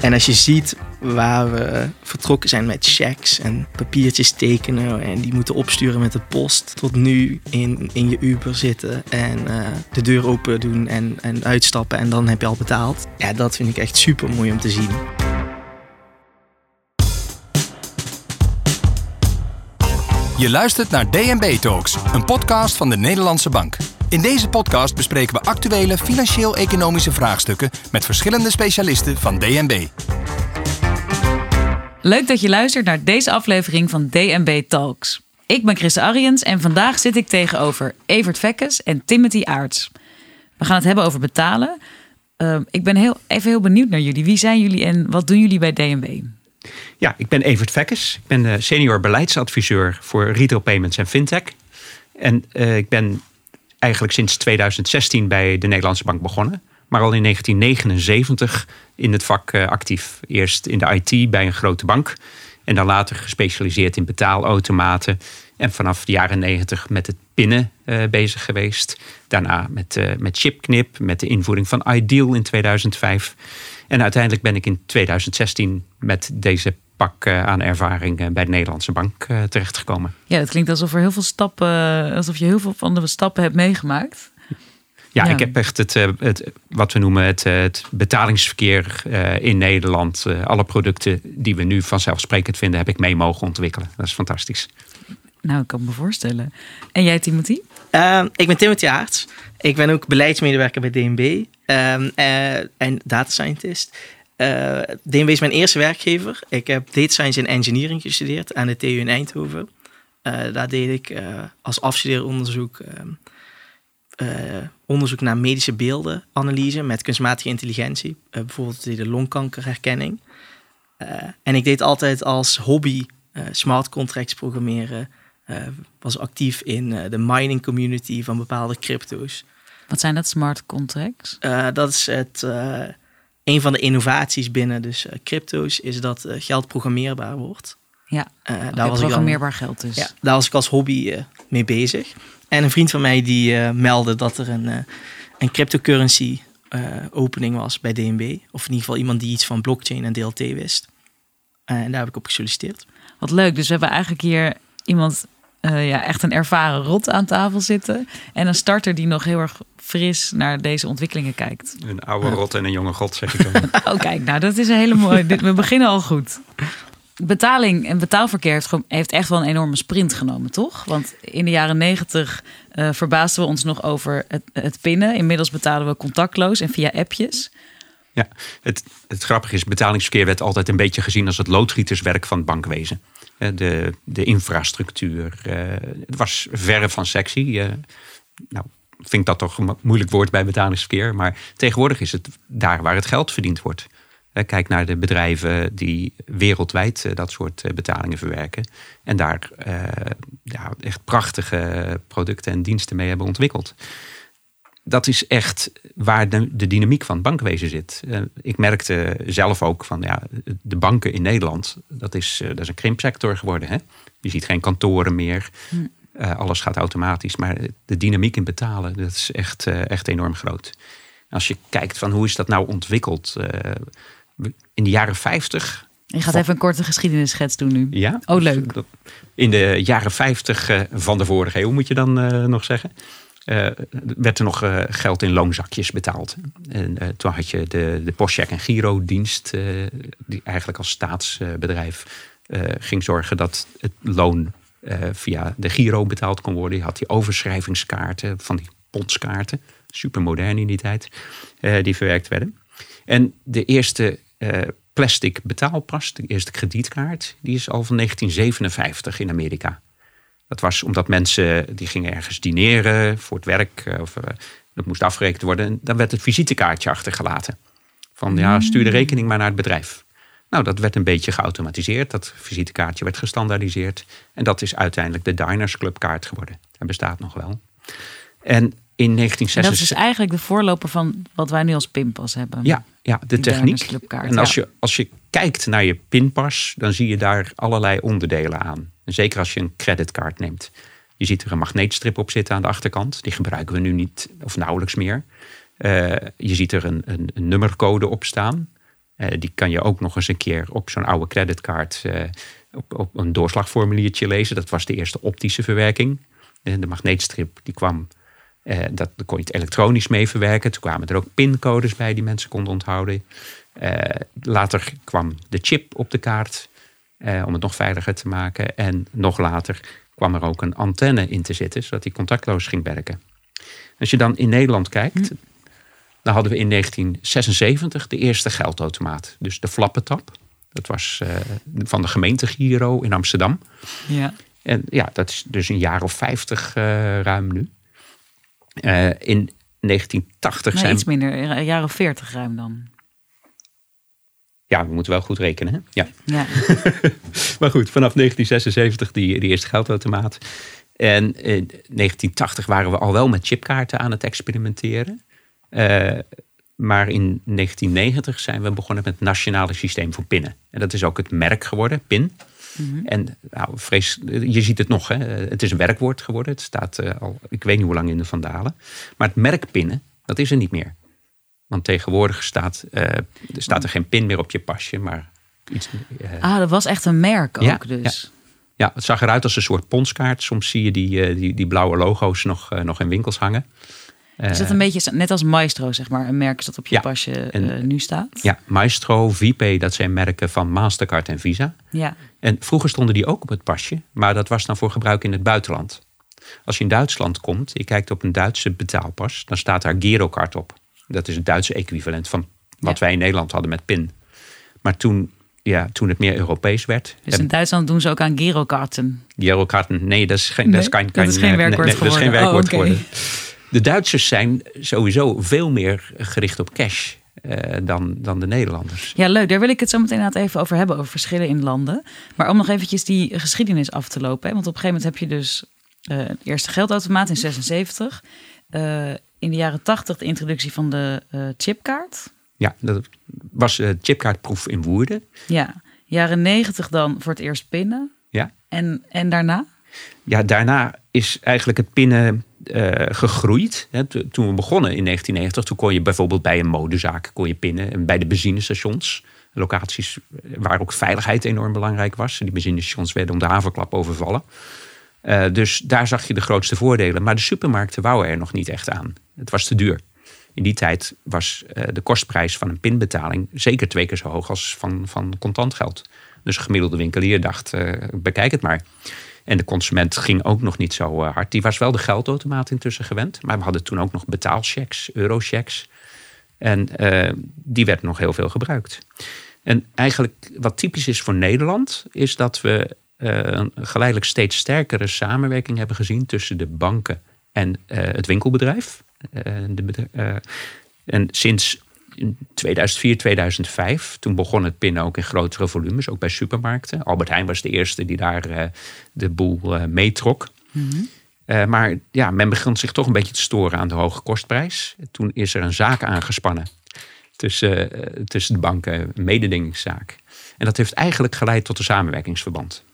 En als je ziet waar we vertrokken zijn met checks en papiertjes tekenen en die moeten opsturen met de post, tot nu in, in je Uber zitten en eh, de deur open doen en, en uitstappen en dan heb je al betaald. Ja, dat vind ik echt super mooi om te zien. Je luistert naar DNB Talks, een podcast van de Nederlandse Bank. In deze podcast bespreken we actuele financieel-economische vraagstukken met verschillende specialisten van DNB. Leuk dat je luistert naar deze aflevering van DNB Talks. Ik ben Chris Ariens en vandaag zit ik tegenover Evert Vekkes en Timothy Aarts. We gaan het hebben over betalen. Uh, ik ben heel, even heel benieuwd naar jullie. Wie zijn jullie en wat doen jullie bij DNB? Ja, ik ben Evert Vekkes. Ik ben de senior beleidsadviseur voor retail payments en fintech. En uh, ik ben eigenlijk sinds 2016 bij de Nederlandse Bank begonnen. Maar al in 1979 in het vak uh, actief. Eerst in de IT bij een grote bank. En dan later gespecialiseerd in betaalautomaten. En vanaf de jaren 90 met het pinnen uh, bezig geweest. Daarna met, uh, met chipknip, met de invoering van Ideal in 2005. En uiteindelijk ben ik in 2016 met deze pak aan ervaring bij de Nederlandse Bank terechtgekomen. Ja, het klinkt alsof er heel veel stappen, alsof je heel veel van de stappen hebt meegemaakt. Ja, ja, ik heb echt het, het, wat we noemen het, het betalingsverkeer in Nederland. Alle producten die we nu vanzelfsprekend vinden, heb ik mee mogen ontwikkelen. Dat is fantastisch. Nou, ik kan me voorstellen. En jij, Timothy? Uh, ik ben Timothy Aarts. Ik ben ook beleidsmedewerker bij DNB um, uh, en data scientist. Uh, DNB is mijn eerste werkgever. Ik heb data science en engineering gestudeerd aan de TU in Eindhoven. daar deed ik als afstudeeronderzoek onderzoek naar medische beeldenanalyse met kunstmatige intelligentie. bijvoorbeeld de longkankerherkenning. en ik deed altijd als hobby smart contracts programmeren was actief in de mining community van bepaalde crypto's. Wat zijn dat smart contracts? Dat is het, een van de innovaties binnen dus crypto's is dat geld programmeerbaar wordt. Ja, okay, daar was programmeerbaar dan, geld dus. Ja, daar was ik als hobby mee bezig. En een vriend van mij die meldde dat er een, een cryptocurrency opening was bij DNB. Of in ieder geval iemand die iets van blockchain en DLT wist. en daar heb ik op gesolliciteerd. Wat leuk, dus we hebben eigenlijk hier iemand uh, ja, echt een ervaren rot aan tafel zitten. En een starter die nog heel erg fris naar deze ontwikkelingen kijkt. Een oude rot en een jonge god, zeg ik dan. oh, kijk, nou, dat is een hele mooie. We beginnen al goed. Betaling en betaalverkeer heeft, heeft echt wel een enorme sprint genomen, toch? Want in de jaren negentig uh, verbaasden we ons nog over het, het pinnen. Inmiddels betalen we contactloos en via appjes. Ja, het, het grappige is, betalingsverkeer werd altijd een beetje gezien als het loodgieterswerk van het bankwezen de, de infrastructuur. Uh, het was verre van sexy. Uh, nou, vind ik dat toch een moeilijk woord bij betalingsverkeer. Maar tegenwoordig is het daar waar het geld verdiend wordt. Kijk naar de bedrijven die wereldwijd eh, dat soort betalingen verwerken. En daar ja, echt prachtige producten en diensten mee hebben ontwikkeld dat is echt waar de, dynamiek van het bankwezen zit. Ik merkte zelf ook van ja, de banken in Nederland, dat is, dat is een krimpsector geworden. Hè? Je ziet geen kantoren meer. Uh, alles gaat automatisch. Maar de dynamiek in betalen, dat is echt, echt enorm groot. Als je kijkt van hoe is dat nou ontwikkeld. in de jaren 50 je gaat even een korte geschiedenisschets doen nu. Ja. Oh, leuk. In de jaren 50 van de vorige eeuw moet je dan nog zeggen werd er nog geld in loonzakjes betaald. En toen had je de, de postcheck en Giro-dienst, die eigenlijk als staatsbedrijf ging zorgen dat het loon via de Giro betaald kon worden. Je had die overschrijvingskaarten van die pondskaarten, super modern in die tijd, die verwerkt werden. En de eerste plastic betaalpas, de eerste kredietkaart, die is al van 1957 in Amerika. Dat was omdat mensen die gingen ergens dineren voor het werk eh, of dat moest afgerekend worden. En dan werd het visitekaartje achtergelaten. Van ja, stuur de rekening maar naar het bedrijf. Nou, dat werd een beetje geautomatiseerd. Dat visitekaartje werd gestandaardiseerd. En dat is uiteindelijk de Diners Club kaart geworden. Dat bestaat nog wel. En in 1966. dat is eigenlijk de voorloper van wat wij nu als pinpas hebben. Ja, ja de techniek. En als, je, als je kijkt naar je pinpas, dan zie je daar allerlei onderdelen aan. Zeker als je een creditcard neemt. Je ziet er een magneetstrip op zitten aan de achterkant. Die gebruiken we nu niet of nauwelijks meer. Uh, je ziet er een, een, een, nummercode op staan. Eh, die kan je ook nog eens een keer op zo'n oude creditcard eh, op, op een doorslagformuliertje lezen. Dat was de eerste optische verwerking. Eh, de magneetstrip die kwam, dat, kon je het elektronisch mee verwerken. Toen kwamen er ook pincodes bij die mensen konden onthouden. Later kwam de chip op de kaart om het nog veiliger te maken. En nog later kwam er ook een antenne in te zitten, zodat die contactloos ging werken. Als je dan in Nederland kijkt, dan hadden we in 1976 de eerste geldautomaat. Dus de flappetap. Dat was eh, van de gemeente Giro in Amsterdam. Ja. En ja, dat is dus een jaar of 50 eh, ruim nu. Eh, in 1980 Nee, zijn iets minder, een jaar of veertig ruim dan. Ja, we moeten wel goed rekenen. Hè? Ja. Ja. Maar goed, vanaf 1976 die, die eerste geldautomaat. En in 1980 waren we al wel met chipkaarten aan het experimenteren. Eh, maar in 1990 zijn we begonnen met het nationale systeem voor pinnen. En dat is ook het merk geworden, PIN. En nou, vrees, je ziet het nog, hè? het is een werkwoord geworden. Het staat eh, al, ik weet niet hoe lang in de vandalen. Maar het merk pinnen, dat is er niet meer. Want tegenwoordig staat, eh, er staat er geen pin meer op je pasje, maar iets. Ah, dat was echt een merk ook Ja, dus. ja, het zag eruit als een soort ponskaart. Soms zie je die, die, die blauwe logo's nog, nog in winkels hangen. Is dat een beetje net als Maestro, zeg maar? Een merk dat op je Ja, pasje en- eh, nu staat? Ja, Maestro, VP, dat zijn merken van Mastercard en Visa. Ja. En vroeger stonden die ook op het pasje, maar dat was dan voor gebruik in het buitenland. Als je in Duitsland komt, je kijkt op een Duitse betaalpas, dan staat daar Girocard op. Dat is het Duitse equivalent van wat Ja. wij in Nederland hadden met PIN. Maar toen, ja, toen het meer Europees werd, Dus in Duitsland doen ze ook aan girokarten. Girokarten, nee, dat is geen, Nee, dat is geen, dat is geen nee, werkwoord nee, dat is geen werkwoord Oh, geworden. De Duitsers zijn sowieso veel meer gericht op cash eh, dan, dan de Nederlanders. Ja, leuk. Daar wil ik het zo meteen inderdaad even over hebben, over verschillen in landen. Maar om nog eventjes die geschiedenis af te lopen. Hè? Want op een gegeven moment heb je dus de eerste geldautomaat in 76. Eh, in de jaren 80 de introductie van de chipkaart. Ja, dat was chipkaartproef in Woerden. Ja, jaren 90 dan voor het eerst pinnen. Ja. En, en daarna? Ja, daarna is eigenlijk het pinnen eh, gegroeid. Toen we begonnen in 1990, toen kon je bijvoorbeeld bij een modezaak kon je pinnen. En bij de benzinestations, locaties waar ook veiligheid enorm belangrijk was. Die benzinestations werden om de haverklap overvallen. Eh, dus daar zag je de grootste voordelen. Maar de supermarkten wouden er nog niet echt aan. Het was te duur. In die tijd was eh, de kostprijs van een pinbetaling zeker twee keer zo hoog als van, van contant geld. Dus gemiddelde winkelier dacht, eh, bekijk het maar. En de consument ging ook nog niet zo eh, hard. Die was wel de geldautomaat intussen gewend. Maar we hadden toen ook nog betaalchecks, eurochecks. En eh, die werd nog heel veel gebruikt. En eigenlijk wat typisch is voor Nederland, is dat we eh, een geleidelijk steeds sterkere samenwerking hebben gezien tussen de banken en het winkelbedrijf. De en sinds 2004, 2005, toen begon het pinnen ook in grotere volumes, ook bij supermarkten. Albert Heijn was de eerste die daar eh, de boel eh, meetrok. Eh, maar ja, men begon zich toch een beetje te storen aan de hoge kostprijs. Toen is er een zaak aangespannen tussen, tussen de banken, een mededingingszaak. En dat heeft eigenlijk geleid tot een samenwerkingsverband.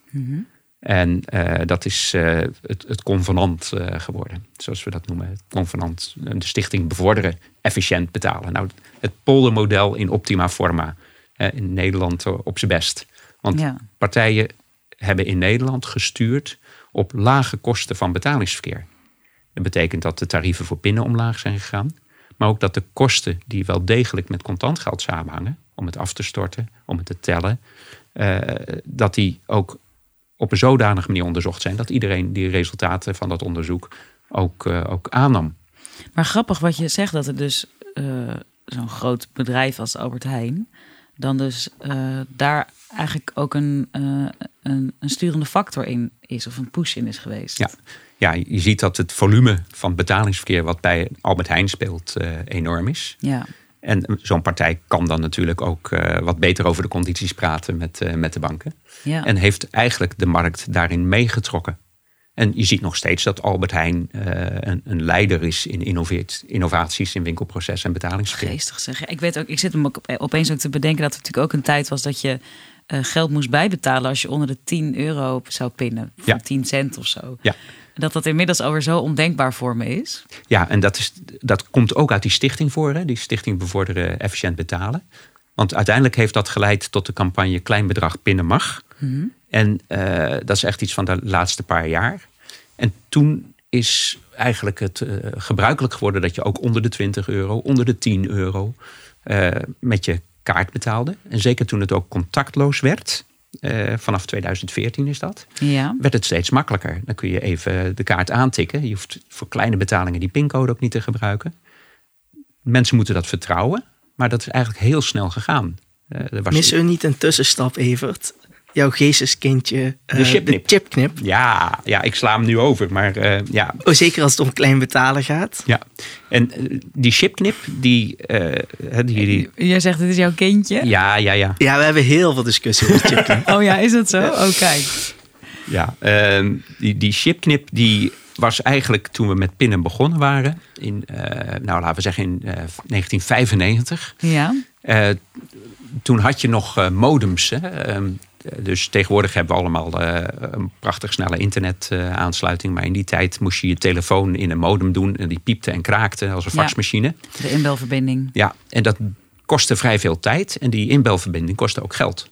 En eh, dat is eh, het, het convenant eh, geworden, zoals we dat noemen. Het convenant, de stichting bevorderen, efficiënt betalen. Nou, het poldermodel in optima forma. in Nederland op zijn best. Want Ja. partijen hebben in Nederland gestuurd op lage kosten van betalingsverkeer. Dat betekent dat de tarieven voor pinnen omlaag zijn gegaan. Maar ook dat de kosten die wel degelijk met contant geld samenhangen, om het af te storten, om het te tellen, dat die ook op een zodanige manier onderzocht zijn dat iedereen die resultaten van dat onderzoek ook, eh, ook aannam. Maar grappig wat je zegt, dat er dus eh, zo'n groot bedrijf als Albert Heijn... dan dus eh, daar eigenlijk ook een, een, een sturende factor in is... of een push in is geweest. Ja. Ja, je ziet dat het volume van betalingsverkeer wat bij Albert Heijn speelt enorm is. ja. En zo'n partij kan dan natuurlijk ook eh, wat beter over de condities praten met, eh, met de banken. ja. En heeft eigenlijk de markt daarin meegetrokken. En je ziet nog steeds dat Albert Heijn eh, een, een leider is in innoveert, innovaties in winkelproces en betalingsverkeer. Geestig zeg. Ik weet ook, ik zit hem ook op- opeens ook te bedenken dat er natuurlijk ook een tijd was dat je geld moest bijbetalen als je onder de 10 euro zou pinnen. Ja. 10 cent of zo. Ja. Dat dat inmiddels alweer zo ondenkbaar voor me is. Ja, en dat, is, dat komt ook uit die stichting voor, hè? die Stichting Bevorderen Efficiënt Betalen. Want uiteindelijk heeft dat geleid tot de campagne Klein bedrag pinnen mag. En eh, dat is echt iets van de laatste paar jaar. En toen is eigenlijk het eh, gebruikelijk geworden dat je ook onder de 20 euro, onder de 10 euro eh, met je kaart betaalde. En zeker toen het ook contactloos werd, eh, vanaf 2014 is dat, Ja. werd het steeds makkelijker. Dan kun je even de kaart aantikken. Je hoeft voor kleine betalingen die pincode ook niet te gebruiken. Mensen moeten dat vertrouwen, maar dat is eigenlijk heel snel gegaan. Eh, er was Missen we niet een tussenstap, Evert? Jouw geesteskindje, eh, De chipknip. de chipknip. Ja, ja, ik sla hem nu over, maar eh, ja, Oh, zeker als het om klein betalen gaat. ja. En eh, die chipknip, die, eh, die, die Jij zegt, dit is jouw kindje? ja, ja, ja. Ja, we hebben heel veel discussie over chipknip. Oh ja, is dat zo? Oh, kijk. Ja, ehm, die, die chipknip die was eigenlijk toen we met pinnen begonnen waren. In, eh, nou laten we zeggen in eh, 1995. Ja. Eh, toen had je nog modems. Hè? Ehm, dus tegenwoordig hebben we allemaal eh, een prachtig snelle internetaansluiting. maar in die tijd moest je je telefoon in een modem doen. En die piepte en kraakte als een Ja. faxmachine. De inbelverbinding. Ja, en dat kostte vrij veel tijd. En die inbelverbinding kostte ook geld.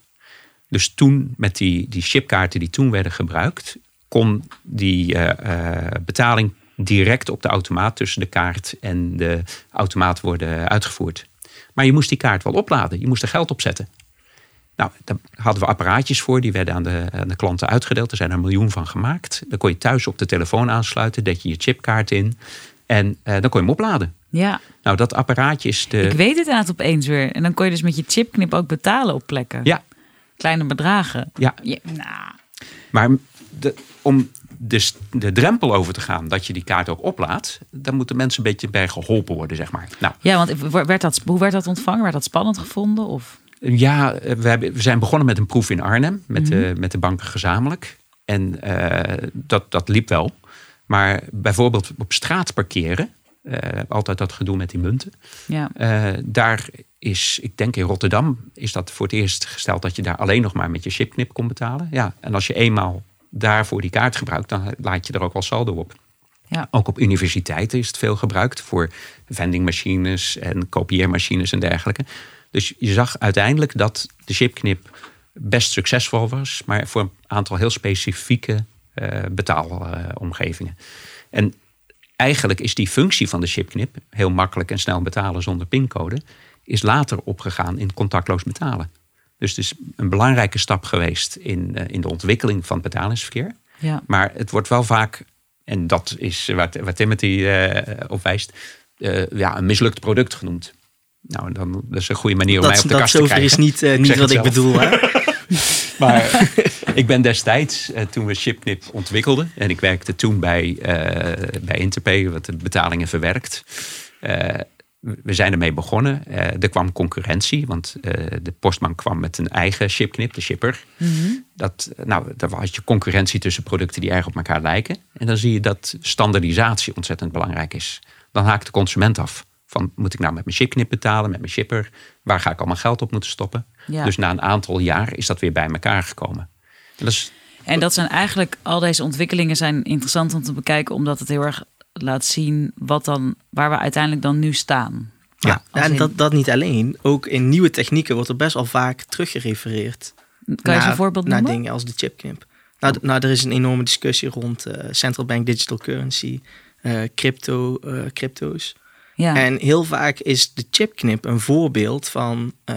Dus toen, met die, die chipkaarten die toen werden gebruikt, kon die eh, eh, betaling direct op de automaat tussen de kaart en de automaat worden uitgevoerd. Maar je moest die kaart wel opladen. Je moest er geld op zetten. Nou, daar hadden we apparaatjes voor. Die werden aan de, aan de klanten uitgedeeld. Er zijn er een miljoen van gemaakt. Dan kon je thuis op de telefoon aansluiten. Deed je je chipkaart in. En eh, dan kon je hem opladen. Ja. Nou, dat apparaatje is de... Ik weet het inderdaad opeens weer. En dan kon je dus met je chipknip ook betalen op plekken. Ja, Kleine bedragen. ja. Nou, Maar de, om de, s- de drempel over te gaan dat je die kaart ook oplaadt, daar moeten mensen een beetje bij geholpen worden, zeg maar. Nou, ja, want werd dat, hoe werd dat ontvangen? Werd dat spannend gevonden? Of? Ja, we, hebben, we zijn begonnen met een proef in Arnhem, met, de, met de banken gezamenlijk. En eh, dat, dat liep wel. Maar bijvoorbeeld op straat parkeren, eh, altijd dat gedoe met die munten. Ja. Eh, daar is, ik denk in Rotterdam, is dat voor het eerst gesteld dat je daar alleen nog maar met je chipknip kon betalen. Ja, en als je eenmaal daarvoor die kaart gebruikt, dan laat je er ook wel saldo op. Ja. Ook op universiteiten is het veel gebruikt voor vendingmachines en kopieermachines en dergelijke. Dus je zag uiteindelijk dat de chipknip best succesvol was, maar voor een aantal heel specifieke eh, betaalomgevingen. en eigenlijk is die functie van de chipknip, heel makkelijk en snel betalen zonder pincode, is later opgegaan in contactloos betalen. Dus het is een belangrijke stap geweest in, eh, in de ontwikkeling van het betalingsverkeer. Ja. Maar het wordt wel vaak, en dat is waar, waar Timothy eh, op wijst, ja, een mislukt product genoemd. Nou, dan, dat is een goede manier om mij Dat, op de dat kast te krijgen. is niet, eh, niet wat ik bedoel. Hè? Maar ik ben destijds, eh, toen we Chipknip ontwikkelden... en ik werkte toen bij, eh, bij Interpay, wat de betalingen verwerkt... eh, we zijn ermee begonnen. Eh, er kwam concurrentie, want eh, de postbank kwam met een eigen chipknip, de shipper. dat, nou, daar had je concurrentie tussen producten die erg op elkaar lijken. En dan zie je dat standaardisatie ontzettend belangrijk is. Dan haakt de consument af. Van, moet ik nou met mijn chipknip betalen, met mijn shipper? Waar ga ik al mijn geld op moeten stoppen? Ja. Dus na een aantal jaar is dat weer bij elkaar gekomen. En dat is, En dat zijn eigenlijk, al deze ontwikkelingen zijn interessant om te bekijken, omdat het heel erg laat zien wat dan, waar we uiteindelijk dan nu staan. Ja, en in- dat, dat niet alleen. Ook in nieuwe technieken wordt er best wel vaak teruggerefereerd. Kan je eens naar- een voorbeeld naar noemen? dingen als de chipknip. Nou, nou, er is een enorme discussie rond eh, central bank digital currency, eh, crypto, eh, crypto's. Ja. En heel vaak is de chipknip een voorbeeld van eh,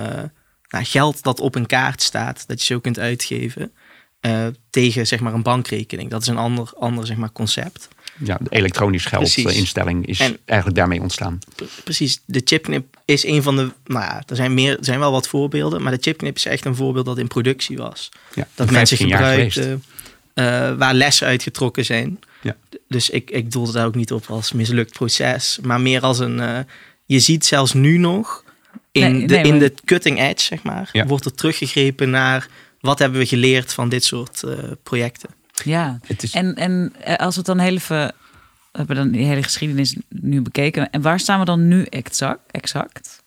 nou, geld dat op een kaart staat, dat je zo kunt uitgeven eh, tegen zeg maar een bankrekening. Dat is een ander, ander zeg maar, concept. ja, de elektronisch geldinstelling is En- eigenlijk daarmee ontstaan. Pre- Precies, de chipknip is een van de. Nou ja, er zijn, meer, er zijn wel wat voorbeelden, maar de chipknip is echt een voorbeeld dat in productie was. Ja, Dat mensen 15 jaar geweest. gebruikten, eh, waar lessen uitgetrokken zijn. Dus ik, ik doelde daar ook niet op als mislukt proces, maar meer als een. eh, je ziet zelfs nu nog in, Nee, de, nee, in maar- de cutting edge, zeg maar, Ja. wordt er teruggegrepen naar wat hebben we geleerd van dit soort eh, projecten. ja. Het is, En, en eh, als we het dan heel even, we hebben dan die hele geschiedenis nu bekeken. En waar staan we dan nu exact? exact?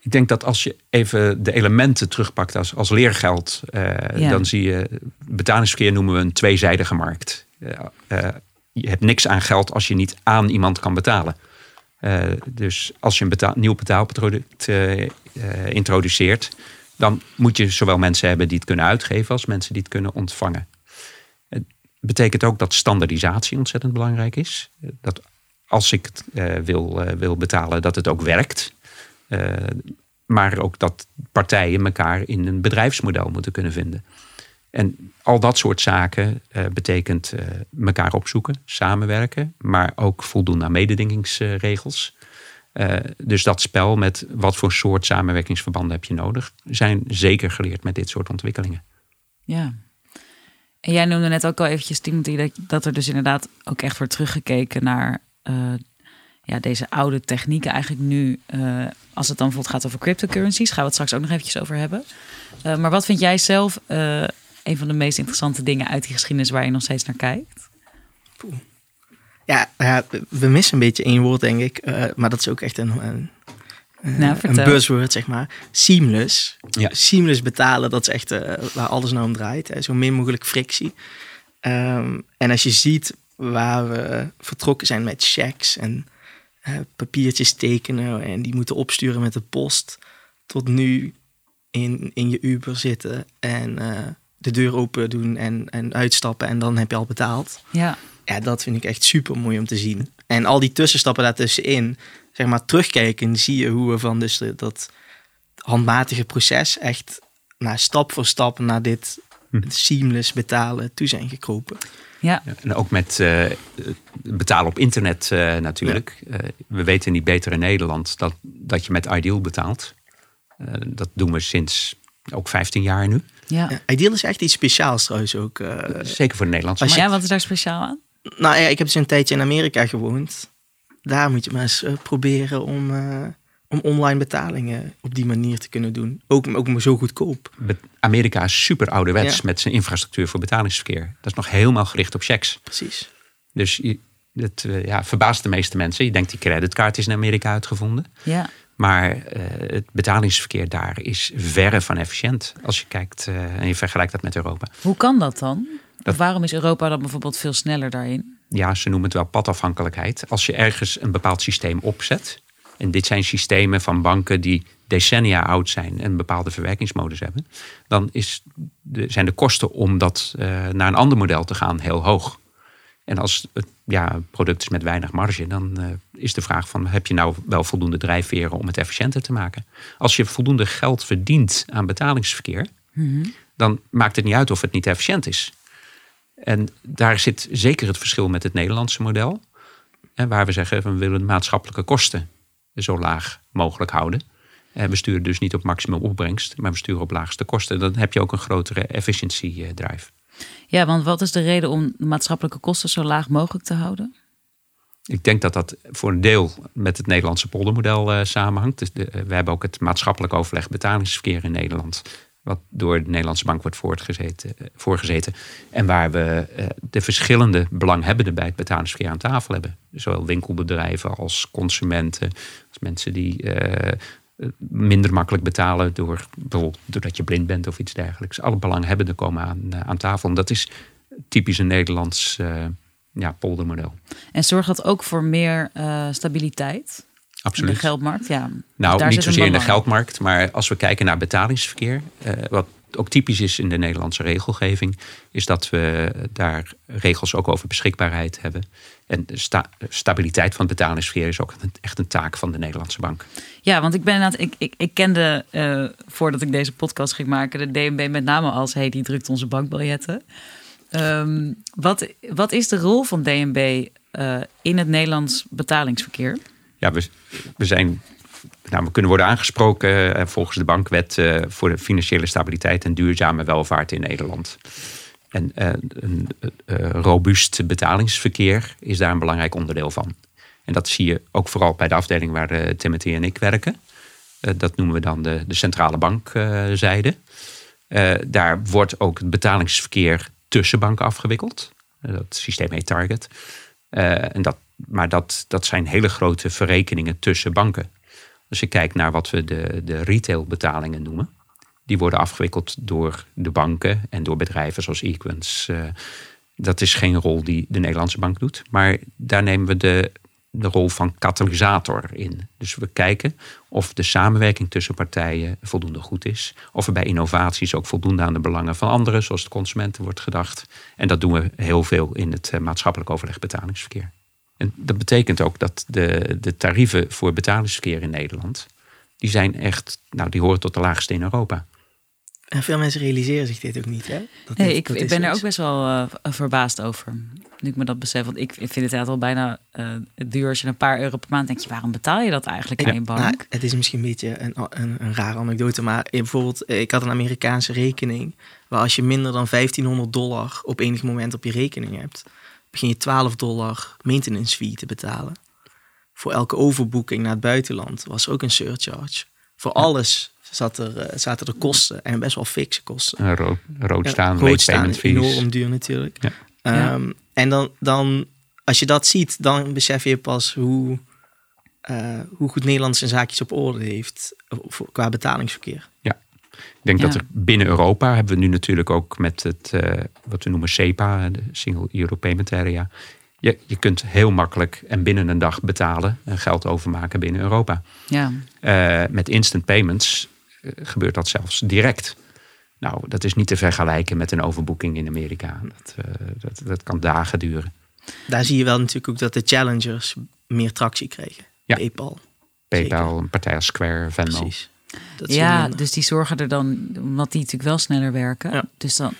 Ik denk dat als je even de elementen terugpakt als, als leergeld, eh, Ja. dan zie je betalingsverkeer noemen we een tweezijdige markt. Je hebt niks aan geld als je niet aan iemand kan betalen. Uh, dus als je een nieuw betaalproduct uh, uh, introduceert, dan moet je zowel mensen hebben die het kunnen uitgeven als mensen die het kunnen ontvangen. Het betekent ook dat standaardisatie ontzettend belangrijk is. Dat als ik het wil, wil betalen, dat het ook werkt. maar ook dat partijen elkaar in een bedrijfsmodel moeten kunnen vinden. En al dat soort zaken uh, betekent uh, elkaar opzoeken, samenwerken, maar ook voldoen aan mededingingsregels. Uh, dus dat spel met wat voor soort samenwerkingsverbanden heb je nodig, zijn zeker geleerd met dit soort ontwikkelingen. Ja. En jij noemde net ook al eventjes, Timothy, dat, dat er dus inderdaad ook echt wordt teruggekeken naar ja, deze oude technieken. Eigenlijk nu, als het dan bijvoorbeeld gaat over cryptocurrencies, gaan we het straks ook nog eventjes over hebben. maar wat vind jij zelf een van de meest interessante dingen uit die geschiedenis waar je nog steeds naar kijkt? Ja, ja we missen een beetje één woord, denk ik. Uh, maar dat is ook echt een, een, nou, een buzzword, zeg maar. Seamless. Ja. Seamless betalen, dat is echt uh, waar alles nou om draait. Hè. Zo min mogelijk frictie. Um, en als je ziet waar we vertrokken zijn met checks en uh, papiertjes tekenen en die moeten opsturen met de post, tot nu in, in je Uber zitten en de deur open doen en, en uitstappen en dan heb je al betaald. Ja. Ja, dat vind ik echt super mooi om te zien. En al die tussenstappen daartussenin, zeg maar terugkijken, zie je hoe we van dus dat handmatige proces echt naar stap voor stap naar dit hm. seamless betalen toe zijn gekropen. Ja. En ook met uh, betalen op internet uh, natuurlijk. Uh, we weten niet beter in Nederland dat, dat je met Ideal betaalt. dat doen we sinds ook 15 jaar nu. Ja. ja. Ideal is echt iets speciaals trouwens ook. Uh, Zeker voor de Nederlandse markt. Ja, wat is daar speciaal aan? Nou ja, ik heb dus een tijdje in Amerika gewoond. Daar moet je maar eens uh, proberen om, uh, om online betalingen op die manier te kunnen doen. Ook, ook maar zo goedkoop. Amerika is super ouderwets ja. met zijn infrastructuur voor betalingsverkeer. Dat is nog helemaal gericht op checks. Precies. Dus je, het ja, verbaast de meeste mensen. Je denkt die creditcard is in Amerika uitgevonden. Ja. Maar uh, het betalingsverkeer daar is verre van efficiënt. Als je kijkt uh, en je vergelijkt dat met Europa. Hoe kan dat dan? Dat, waarom is Europa dan bijvoorbeeld veel sneller daarin? Ja, ze noemen het wel padafhankelijkheid. Als je ergens een bepaald systeem opzet. En dit zijn systemen van banken die decennia oud zijn en een bepaalde verwerkingsmodus hebben. Dan is de, zijn de kosten om dat uh, naar een ander model te gaan heel hoog. En als het ja, product is met weinig marge, dan uh, is de vraag van heb je nou wel voldoende drijfveren om het efficiënter te maken? Als je voldoende geld verdient aan betalingsverkeer, mm -hmm. dan maakt het niet uit of het niet efficiënt is. En daar zit zeker het verschil met het Nederlandse model. Hè, waar we zeggen we willen de maatschappelijke kosten zo laag mogelijk houden. En we sturen dus niet op maximum opbrengst, maar we sturen op laagste kosten. Dan heb je ook een grotere efficiency drive. Ja, want wat is de reden om maatschappelijke kosten zo laag mogelijk te houden? Ik denk dat dat voor een deel met het Nederlandse poldermodel uh, samenhangt. Dus de, uh, we hebben ook het maatschappelijk overleg betalingsverkeer in Nederland. Wat door de Nederlandse bank wordt voortgezeten, uh, voorgezeten. En waar we de verschillende belanghebbenden bij het betalingsverkeer aan tafel hebben. Zowel winkelbedrijven als consumenten. Als mensen die minder makkelijk betalen door bijvoorbeeld doordat je blind bent of iets dergelijks. Alle belanghebbenden komen aan, uh, aan tafel. En dat is typisch een Nederlands uh, ja, poldermodel. En zorgt dat ook voor meer uh, stabiliteit? Absoluut. In de geldmarkt, ja. Nou, niet zozeer in de geldmarkt, maar als we kijken naar betalingsverkeer, wat ook typisch is in de Nederlandse regelgeving, is dat we daar regels ook over beschikbaarheid hebben. En de sta stabiliteit van het betalingsverkeer is ook echt een taak van de Nederlandse bank. Ja, want ik ben inderdaad, ik, ik, ik kende uh, voordat ik deze podcast ging maken, de DNB met name als hey, die drukt onze bankbiljetten. Um, wat, wat is de rol van DNB uh, in het Nederlands betalingsverkeer? Ja, we, we zijn nou, we kunnen worden aangesproken uh, volgens de bankwet voor de financiële stabiliteit en duurzame welvaart in Nederland. En uh, een robuust betalingsverkeer is daar een belangrijk onderdeel van. En dat zie je ook vooral bij de afdeling waar Timothy en ik werken. dat noemen we dan de, de centrale bankzijde. daar wordt ook het betalingsverkeer tussen banken afgewikkeld. dat systeem heet Target. en dat, maar dat, dat zijn hele grote verrekeningen tussen banken. Als je kijkt naar wat we de, de retailbetalingen noemen, die worden afgewikkeld door de banken en door bedrijven zoals Equens. Uh, dat is geen rol die de Nederlandse bank doet, maar daar nemen we de de rol van katalysator in. Dus we kijken of de samenwerking tussen partijen voldoende goed is. Of er bij innovaties ook voldoende aan de belangen van anderen, zoals de consumenten, wordt gedacht. En dat doen we heel veel in het eh, maatschappelijk overleg betalingsverkeer. En dat betekent ook dat de, de tarieven voor betalingsverkeer in Nederland, die zijn echt, nou, die horen tot de laagste in Europa. En veel mensen realiseren zich dit ook niet, hè? Dat Nee, dit- ik, ik ben er ook best wel eh, verbaasd over. Nu ik me dat besef. Want ik vind het inderdaad al bijna eh, duur. Als je een paar euro per maand denk je, waarom betaal je dat eigenlijk aan je bank? Nou, het is misschien een beetje een, een, een rare anekdote, maar bijvoorbeeld, eh, ik had een Amerikaanse rekening, waar als je minder dan 1500 dollar op enig moment op je rekening hebt, begin je 12 dollar maintenance fee te betalen. Voor elke overboeking naar het buitenland was er ook een surcharge. Voor alles zat er, eh, zaten er kosten en best wel fikse kosten. Rood, rood Ja, staan, rood staan payment is fees. enorm duur natuurlijk. Ja. Ehm, En dan, dan, als je dat ziet, dan besef je pas hoe, eh, hoe goed Nederland zijn zaakjes op orde heeft eh, voor- qua betalingsverkeer. Ik denk dat Ja. er binnen Europa hebben we nu natuurlijk ook met het eh, wat we noemen SEPA, de Single Euro Payment Area. Je, je kunt heel makkelijk en binnen een dag betalen en geld overmaken binnen Europa. Ja, Eh, met instant payments gebeurt dat zelfs direct. Nou, dat is niet te vergelijken met een overboeking in Amerika. Dat, eh, dat, dat kan dagen duren. Daar zie je wel natuurlijk ook dat de challengers meer tractie kregen. Ja. PayPal, PayPal, een partij als Square, Venmo. precies. Dat ja dus die zorgen er dan, omdat die natuurlijk wel sneller werken. Ja. Dus dan,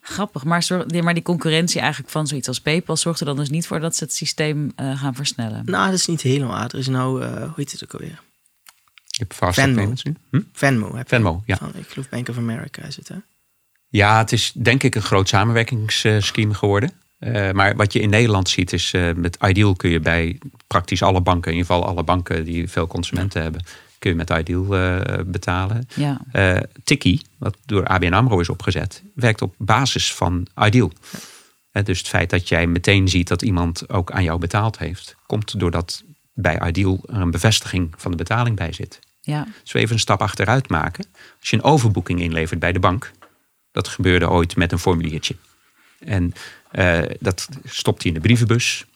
grappig. Maar, maar die concurrentie eigenlijk van zoiets als PayPal zorgt er dan dus niet voor dat ze het systeem eh, gaan versnellen. Nou, dat is niet helemaal waar. Er is nou, eh, hoe heet het ook alweer? Je hebt fast Venmo. payments nu. Hm? Venmo. Heb je. Venmo, ja. Van, ik geloof Bank of America is het, hè? Ja, het is denk ik een groot samenwerkingsscheme geworden. Eh, maar wat je in Nederland ziet is, eh, met Ideal kun je bij praktisch alle banken, in ieder geval alle banken die veel consumenten hebben, kun je met Ideal eh, betalen. Ja, Eh Tikkie, wat door ABN AMRO is opgezet, werkt op basis van Ideal. Eh, dus het feit dat jij meteen ziet dat iemand ook aan jou betaald heeft, komt doordat bij Ideal er een bevestiging van de betaling bij zit. Ja, Als we even een stap achteruit maken. Als je een overboeking inlevert bij de bank. Dat gebeurde ooit met een formuliertje. En eh, dat stopt hij in de brievenbus.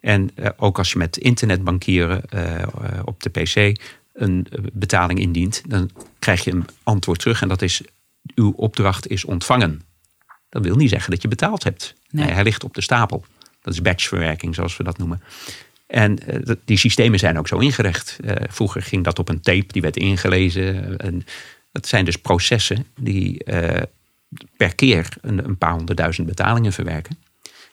En eh, ook als je met internetbankieren eh, op de pc een betaling indient. Dan krijg je een antwoord terug. En dat is, uw opdracht is ontvangen. Dat wil niet zeggen dat je betaald hebt. Nee. Nee, hij ligt op de stapel. Dat is batchverwerking, zoals we dat noemen. En eh, die systemen zijn ook zo ingericht. Eh, vroeger ging dat op een tape, die werd ingelezen. En dat zijn dus processen die eh, per keer een, een paar honderdduizend betalingen verwerken.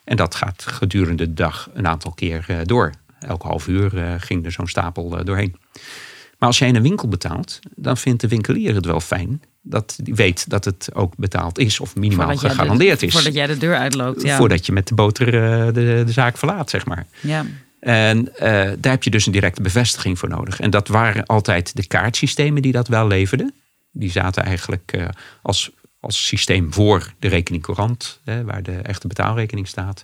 En dat gaat gedurende de dag een aantal keer door. Elke half uur ging er zo'n stapel doorheen. Maar als jij in een winkel betaalt, dan vindt de winkelier het wel fijn dat hij weet dat het ook betaald is of minimaal Voordat jij de- gegarandeerd is. voordat jij de deur uitloopt. Ja, Voordat je met de boter de, de zaak verlaat, zeg maar. ja. En eh, daar heb je dus een directe bevestiging voor nodig. En dat waren altijd de kaartsystemen die dat wel leverden. Die zaten eigenlijk eh, als, als systeem voor de rekening courant, hè, waar de echte betaalrekening staat.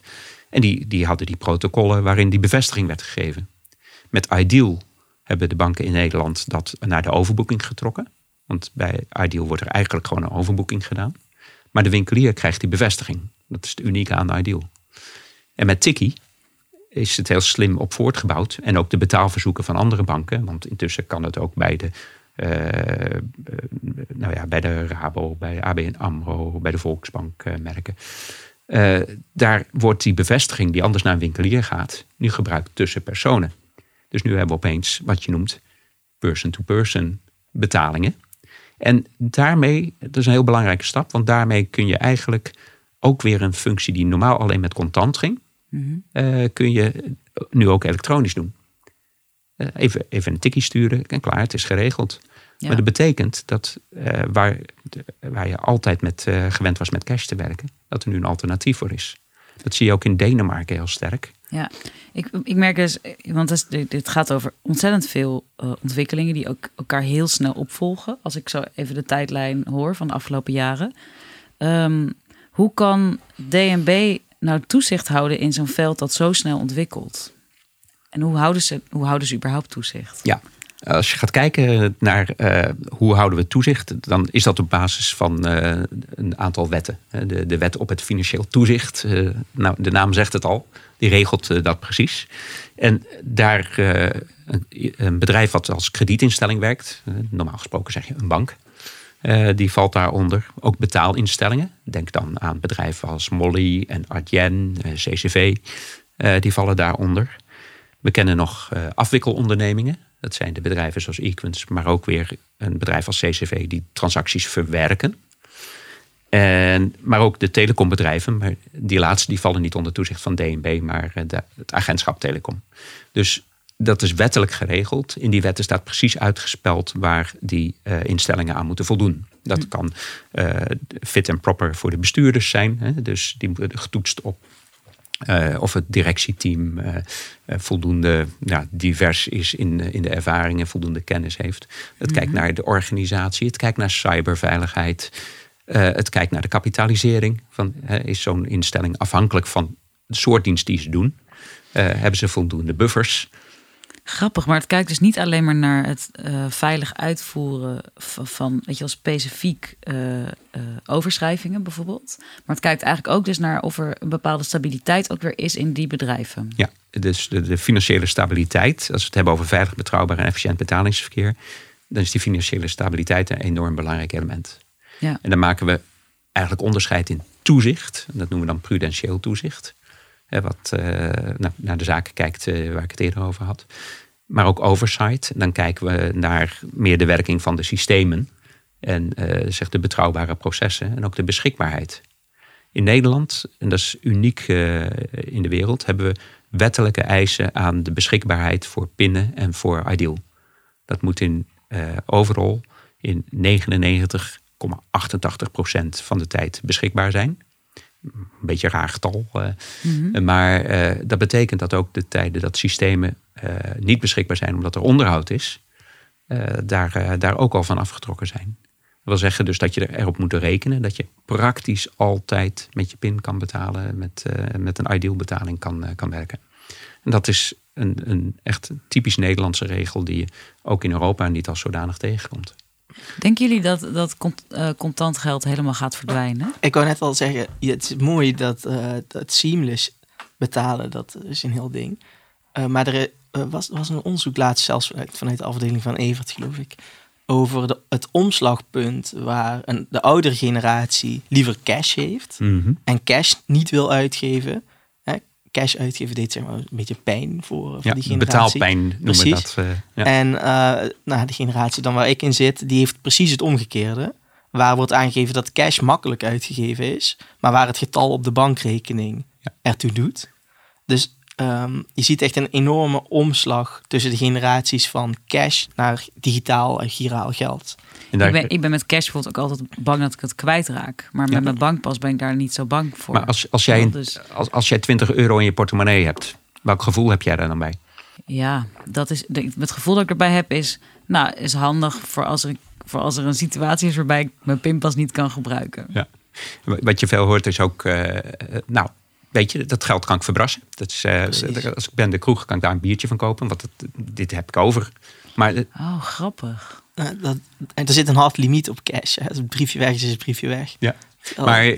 En die, die hadden die protocollen waarin die bevestiging werd gegeven. Met Ideal hebben de banken in Nederland dat naar de overboeking getrokken. Want bij Ideal wordt er eigenlijk gewoon een overboeking gedaan. Maar de winkelier krijgt die bevestiging. Dat is het unieke aan Ideal. En met Tikkie is het heel slim op voortgebouwd. En ook de betaalverzoeken van andere banken. Want intussen kan het ook bij de, eh, eh, nou ja, bij de Rabo, bij ABN AMRO, bij de Volksbank eh, merken. Daar wordt die bevestiging die anders naar een winkelier gaat, nu gebruikt tussen personen. Dus nu hebben we opeens wat je noemt person-to-person betalingen. En daarmee, dat is een heel belangrijke stap, want daarmee kun je eigenlijk ook weer een functie die normaal alleen met contant ging, eh, kun je nu ook elektronisch doen. Eh, even, even een tikkie sturen en klaar, het is geregeld. Ja. Maar dat betekent dat eh, waar, de- waar je altijd met, gewend was met cash te werken, dat er nu een alternatief voor is. Dat zie je ook in Denemarken heel sterk. Ja, ik, ik merk dus, want dit gaat over ontzettend veel ontwikkelingen die ook elkaar heel snel opvolgen. Als ik zo even de tijdlijn hoor van de afgelopen jaren. Ehm, hoe kan DNB nou toezicht houden in zo'n veld dat zo snel ontwikkelt? En hoe houden ze, hoe houden ze überhaupt toezicht? Ja, Als je gaat kijken naar uh, hoe houden we toezicht, dan is dat op basis van uh, een aantal wetten. De, de, wet op het financieel toezicht, uh, nou, de naam zegt het al, die regelt dat precies. En daar een, bedrijf wat als kredietinstelling werkt, normaal gesproken zeg je een bank, die valt daaronder. Ook betaalinstellingen, denk dan aan bedrijven als Molly en Adyen, CCV, die vallen daaronder. We kennen nog afwikkelondernemingen. Dat zijn de bedrijven zoals Equins, maar ook weer een bedrijf als CCV die transacties verwerken. En, maar ook de telecombedrijven, maar die laatste die vallen niet onder toezicht van DNB, maar eh, het agentschap Telecom. Dus dat is wettelijk geregeld. In die wetten staat precies uitgespeld waar die uh, instellingen aan moeten voldoen. Dat hm. kan uh, fit en proper voor de bestuurders zijn. Hè, dus die worden getoetst op uh, of het directieteam uh, voldoende ja, divers is in, in de ervaringen, voldoende kennis heeft. Het mm kijkt naar de organisatie, het kijkt naar cyberveiligheid. het kijkt naar de kapitalisering. Van, is zo'n instelling afhankelijk van de soort dienst die ze doen? hebben ze voldoende buffers? Grappig, maar het kijkt dus niet alleen maar naar het uh, veilig uitvoeren van, weet je wel, specifiek uh, uh, overschrijvingen bijvoorbeeld. Maar het kijkt eigenlijk ook dus naar of er een bepaalde stabiliteit ook weer is in die bedrijven. Ja, dus de, de financiële stabiliteit, als we het hebben over veilig, betrouwbaar en efficiënt betalingsverkeer, dan is die financiële stabiliteit een enorm belangrijk element. Ja. En dan maken we eigenlijk onderscheid in toezicht, dat noemen we dan prudentieel toezicht wat uh, naar de zaken kijkt uh, waar ik het eerder over had. Maar ook oversight. Dan kijken we naar meer de werking van de systemen. En zeg de betrouwbare processen en ook de beschikbaarheid. In Nederland, en dat is uniek in de wereld, hebben we wettelijke eisen aan de beschikbaarheid voor pinnen en voor Ideal. Dat moet in overal in 99,88% van de tijd beschikbaar zijn een beetje raar getal. Eh, mhm. Maar eh, dat betekent dat ook de tijden dat systemen eh, niet beschikbaar zijn omdat er onderhoud is, daar, daar ook al van afgetrokken zijn. Dat wil zeggen dus dat je erop moet rekenen dat je praktisch altijd met je PIN kan betalen, met, met een ideal betaling kan, kan werken. En dat is een, een echt typisch Nederlandse regel die je ook in Europa niet als zodanig tegenkomt. Denken jullie dat, dat uh, contant geld helemaal gaat verdwijnen? Ik wou net al zeggen, het is mooi dat, uh, dat seamless betalen, dat is een heel ding. Uh, maar er was, was een onderzoek laatst zelfs vanuit de afdeling van Evert, geloof ik, over de, het omslagpunt waar een, de oudere generatie liever cash heeft mm en cash niet wil uitgeven cash uitgeven deed zeg maar een beetje pijn voor, voor die generatie. Betaalpijn noemen we dat. Uh, ja. En uh, nou, de generatie dan waar ik in zit, die heeft precies het omgekeerde. Waar wordt aangegeven dat cash makkelijk uitgegeven is, maar waar het getal op de bankrekening ja. ertoe doet. Dus um, je ziet echt een enorme omslag tussen de generaties van cash naar digitaal en giraal geld. Ik ben, ik ben met cash bijvoorbeeld ook altijd bang dat ik het kwijtraak. Maar met mijn bankpas ben ik daar niet zo bang voor. Maar als, als, jij, dus... als, als jij 20 euro in je portemonnee hebt, welk gevoel heb jij daar dan bij? Ja, dat is, het gevoel dat ik erbij heb is, nou, is handig voor als er, voor als er een situatie is waarbij ik mijn pinpas niet kan gebruiken. Ja. Wat je veel hoort is ook, uh, nou, weet je, dat geld kan ik verbrassen. Dat is, uh, als ik ben de kroeg, kan ik daar een biertje van kopen, want dit heb ik over. Maar, oh, grappig. Uh, dat, en er zit een half limiet op cash. Hè. Als het briefje weg is, is het briefje weg. Ja. Oh. Maar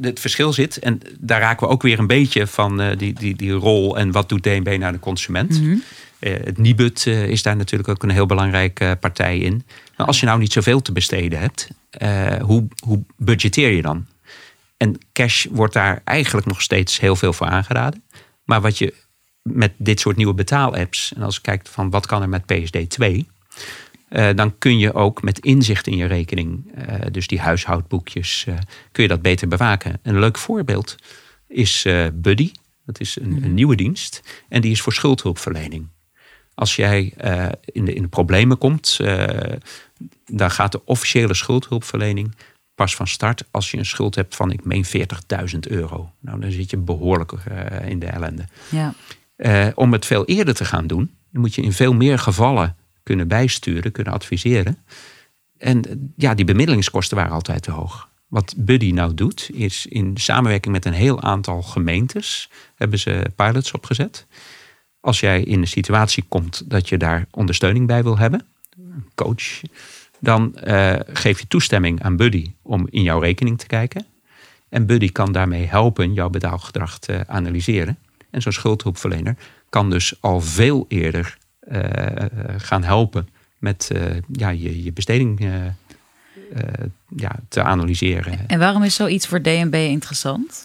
het verschil zit, en daar raken we ook weer een beetje van uh, die, die, die rol en wat doet DNB naar de consument. Mm -hmm. uh, het Nibud is daar natuurlijk ook een heel belangrijke partij in. Nou, als je nou niet zoveel te besteden hebt, hoe, hoe budgeteer je dan? En cash wordt daar eigenlijk nog steeds heel veel voor aangeraden. Maar wat je met dit soort nieuwe betaalapps, en als je kijkt van wat kan er met PSD 2, uh, dan kun je ook met inzicht in je rekening, uh, dus die huishoudboekjes, uh, kun je dat beter bewaken. Een leuk voorbeeld is Buddy. Dat is een, een, mhm. nieuwe dienst en die is voor schuldhulpverlening. Als jij in, de, in de problemen komt, dan gaat de officiële schuldhulpverlening pas van start als je een schuld hebt van, ik meen 40.000 euro. Nou, dan zit je behoorlijk in de ellende. Ja. om het veel eerder te gaan doen, moet je in veel meer gevallen kunnen bijsturen, kunnen adviseren. En ja, die bemiddelingskosten waren altijd te hoog. Wat Buddy nou doet, is in samenwerking met een heel aantal gemeentes hebben ze pilots opgezet. Als jij in een situatie komt dat je daar ondersteuning bij wil hebben, een coach, dan eh, geef je toestemming aan Buddy om in jouw rekening te kijken. En Buddy kan daarmee helpen jouw betaalgedrag te analyseren. En zo'n schuldhulpverlener kan dus al veel eerder eh, gaan helpen met eh, ja, je, je besteding ja, te analyseren. En waarom is zoiets voor DNB interessant?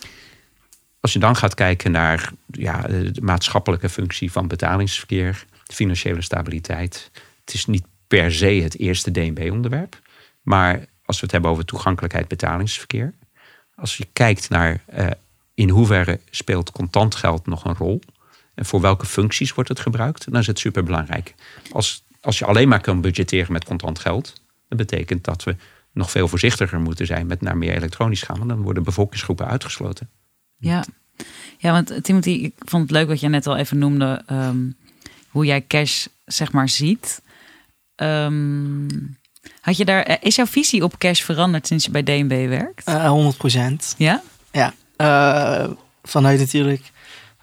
Als je dan gaat kijken naar ja, de maatschappelijke functie van betalingsverkeer, financiële stabiliteit. Het is niet per se het eerste DNB-onderwerp. Maar als we het hebben over toegankelijkheid betalingsverkeer. Als je kijkt naar eh, in hoeverre speelt contant geld nog een rol. En voor welke functies wordt het gebruikt, dan is het superbelangrijk. Als, als je alleen maar kan budgetteren met contant geld, dat betekent dat we nog veel voorzichtiger moeten zijn met naar meer elektronisch gaan. Want dan worden bevolkingsgroepen uitgesloten. Ja. ja, want eh, Timothy, ik vond het leuk wat jij net al even noemde. ehm, hoe jij cash, zeg maar, ziet. Ehm, had je daar, eh, is jouw visie op cash veranderd sinds je bij DNB werkt? Eh, 100 procent. Ja? Ja. Eh, vanuit natuurlijk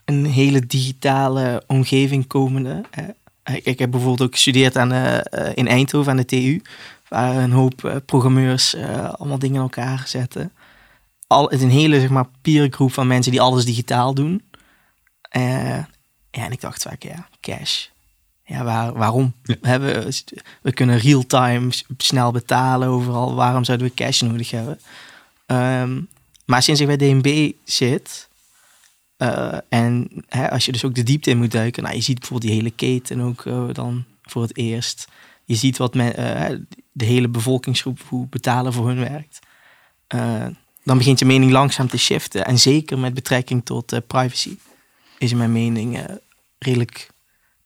een hele digitale omgeving komende. Ik, ik heb bijvoorbeeld ook gestudeerd aan, eh, eh, in Eindhoven aan de TU. Waar een hoop eh, programmeurs eh, allemaal dingen in elkaar zetten. Al, het is een hele zeg maar, peergroep van mensen die alles digitaal doen. Eh, ja, en ik dacht vaak, ja, cash. Ja, waar, waarom? We, hebben, we kunnen real-time snel betalen overal. Waarom zouden we cash nodig hebben? Ehm, maar sinds ik bij DNB zit... eh, en hè, als je dus ook de diepte in moet duiken... Nou, je ziet bijvoorbeeld die hele keten ook eh, dan voor het eerst. Je ziet wat men, eh, de hele bevolkingsgroep, hoe betalen voor hun werkt. Eh, dan begint je mening langzaam te shiften. En zeker met betrekking tot eh, privacy is mijn mening eh, redelijk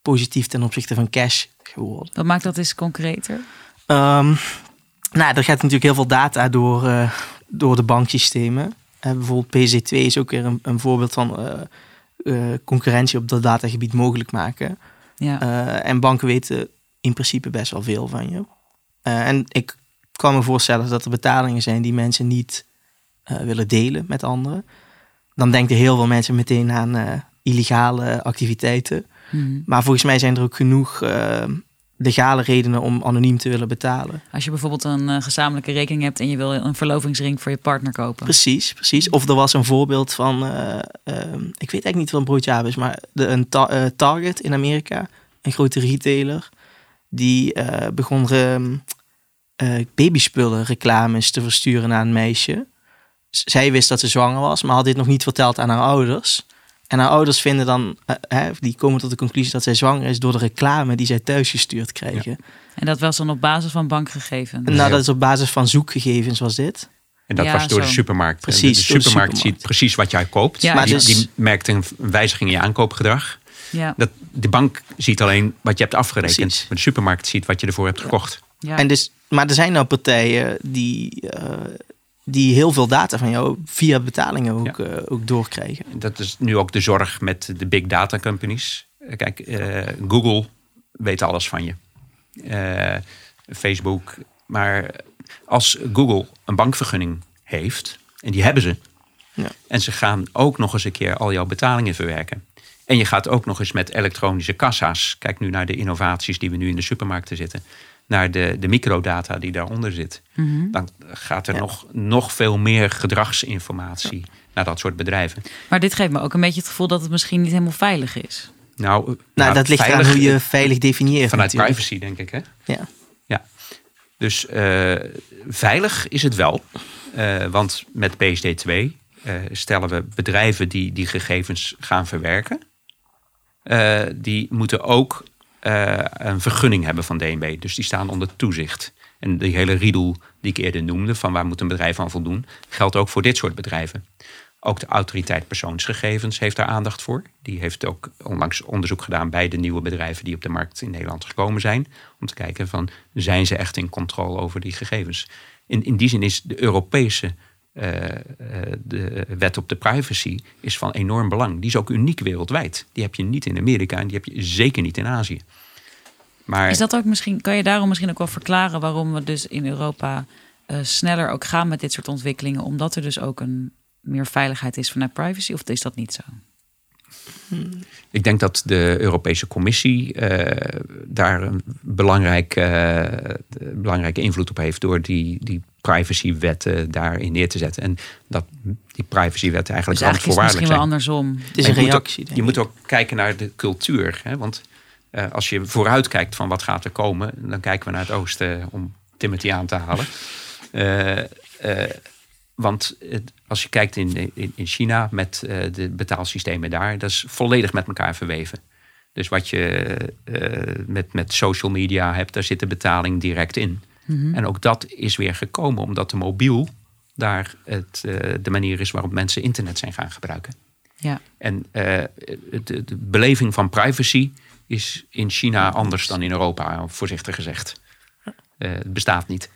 positief ten opzichte van cash geworden. Wat maakt dat eens concreter? Ehm, nou, er gaat natuurlijk heel veel data door, eh, door de banksystemen. Eh, bijvoorbeeld PC2 is ook weer een, een voorbeeld van eh, concurrentie op dat datagebied mogelijk maken. Ja. En banken weten in principe best wel veel van je. En ik kan me voorstellen dat er betalingen zijn die mensen niet willen delen met anderen. Dan denken heel veel mensen meteen aan illegale activiteiten. Mhm. Maar volgens mij zijn er ook genoeg eh, legale redenen om anoniem te willen betalen. Als je bijvoorbeeld een eh, gezamenlijke rekening hebt en je wil een verlovingsring voor je partner kopen. Precies, precies. Of er was een voorbeeld van, eh, ehm, ik weet eigenlijk niet wat een broodje is, maar de, een ta- Target in Amerika, een grote retailer, die eh, begon ehm, eh, babyspullen reclames te versturen naar een meisje. Z- Zij wist dat ze zwanger was, maar had dit nog niet verteld aan haar ouders. En haar ouders vinden dan, eh, hè, die komen tot de conclusie dat zij zwanger is door de reclame die zij thuisgestuurd krijgen. En dat was dan op basis van bankgegevens. Nou, dat is op basis van zoekgegevens was dit. En dat Ja, was door de supermarkt. Precies, de, supermarkt, supermarkt. ziet precies wat jij koopt. Ja, Maar die, dus- die merkt een wijziging in je aankoopgedrag. Ja. Dat, de bank ziet alleen wat je hebt afgerekend. Precies. Maar de supermarkt ziet wat je ervoor hebt gekocht. Ja. En dus, maar er zijn nou partijen die, eh, die heel veel data van jou via betalingen ook, eh, ook doorkrijgen. Dat is nu ook de zorg met de big data companies. Eh, Kijk, eh, Google weet alles van je. Facebook. Maar als Google een bankvergunning heeft, en die hebben ze. Ja. En ze gaan ook nog eens een keer al jouw betalingen verwerken. En je gaat ook nog eens met elektronische kassa's. Kijk nu naar de innovaties die we nu in de supermarkten zitten. Naar de, de microdata die daaronder zit. Dan gaat er Ja. nog, nog veel meer gedragsinformatie naar dat soort bedrijven. Maar dit geeft me ook een beetje het gevoel dat het misschien niet helemaal veilig is. Nou, Nou, nou, dat ligt veilig, aan hoe je veilig definieert. Vanuit natuurlijk. privacy, denk ik. Hè? Ja. Ja. Dus eh, veilig is het wel. Eh, want met PSD2 eh, stellen we bedrijven die die gegevens gaan verwerken. eh, die moeten ook eh, een vergunning hebben van DNB. Dus die staan onder toezicht. En die hele riedel die ik eerder noemde, van waar moet een bedrijf aan voldoen, geldt ook voor dit soort bedrijven. Ook de autoriteit persoonsgegevens heeft daar aandacht voor. Die heeft ook onlangs onderzoek gedaan bij de nieuwe bedrijven die op de markt in Nederland gekomen zijn. Om te kijken van, zijn ze echt in controle over die gegevens? In, in die zin is de Europese de wet op de privacy is van enorm belang. Die is ook uniek wereldwijd. Die heb je niet in Amerika en die heb je zeker niet in Azië. Maar Is dat ook misschien, kan je daarom misschien ook wel verklaren waarom we dus in Europa eh, sneller ook gaan met dit soort ontwikkelingen? Omdat er dus ook een meer veiligheid is vanuit privacy? Of is dat niet zo? Ik denk dat de Europese Commissie eh, daar een belangrijk, eh, belangrijke invloed op heeft door die, die privacywetten daarin neer te zetten. En dat die privacywetten eigenlijk Dus eigenlijk is het randvoorwaardelijk misschien wel zijn. andersom. Het is een je moet ook- reactie. denk Je ik. moet ook kijken naar de cultuur. Hè? Want eh, als je vooruit kijkt van wat gaat er komen, dan kijken we naar het oosten om Timothy aan te halen. Eh, eh, want het- als je kijkt in, in, in China met eh, de betaalsystemen daar, dat is volledig met elkaar verweven. Dus wat je eh, met, met social media hebt, daar zit de betaling direct in. En ook dat is weer gekomen omdat de mobiel daar het, eh, de manier is waarop mensen internet zijn gaan gebruiken. Ja. En eh, de, de beleving van privacy is in China anders dan in Europa, voorzichtig gezegd. Eh, het bestaat niet.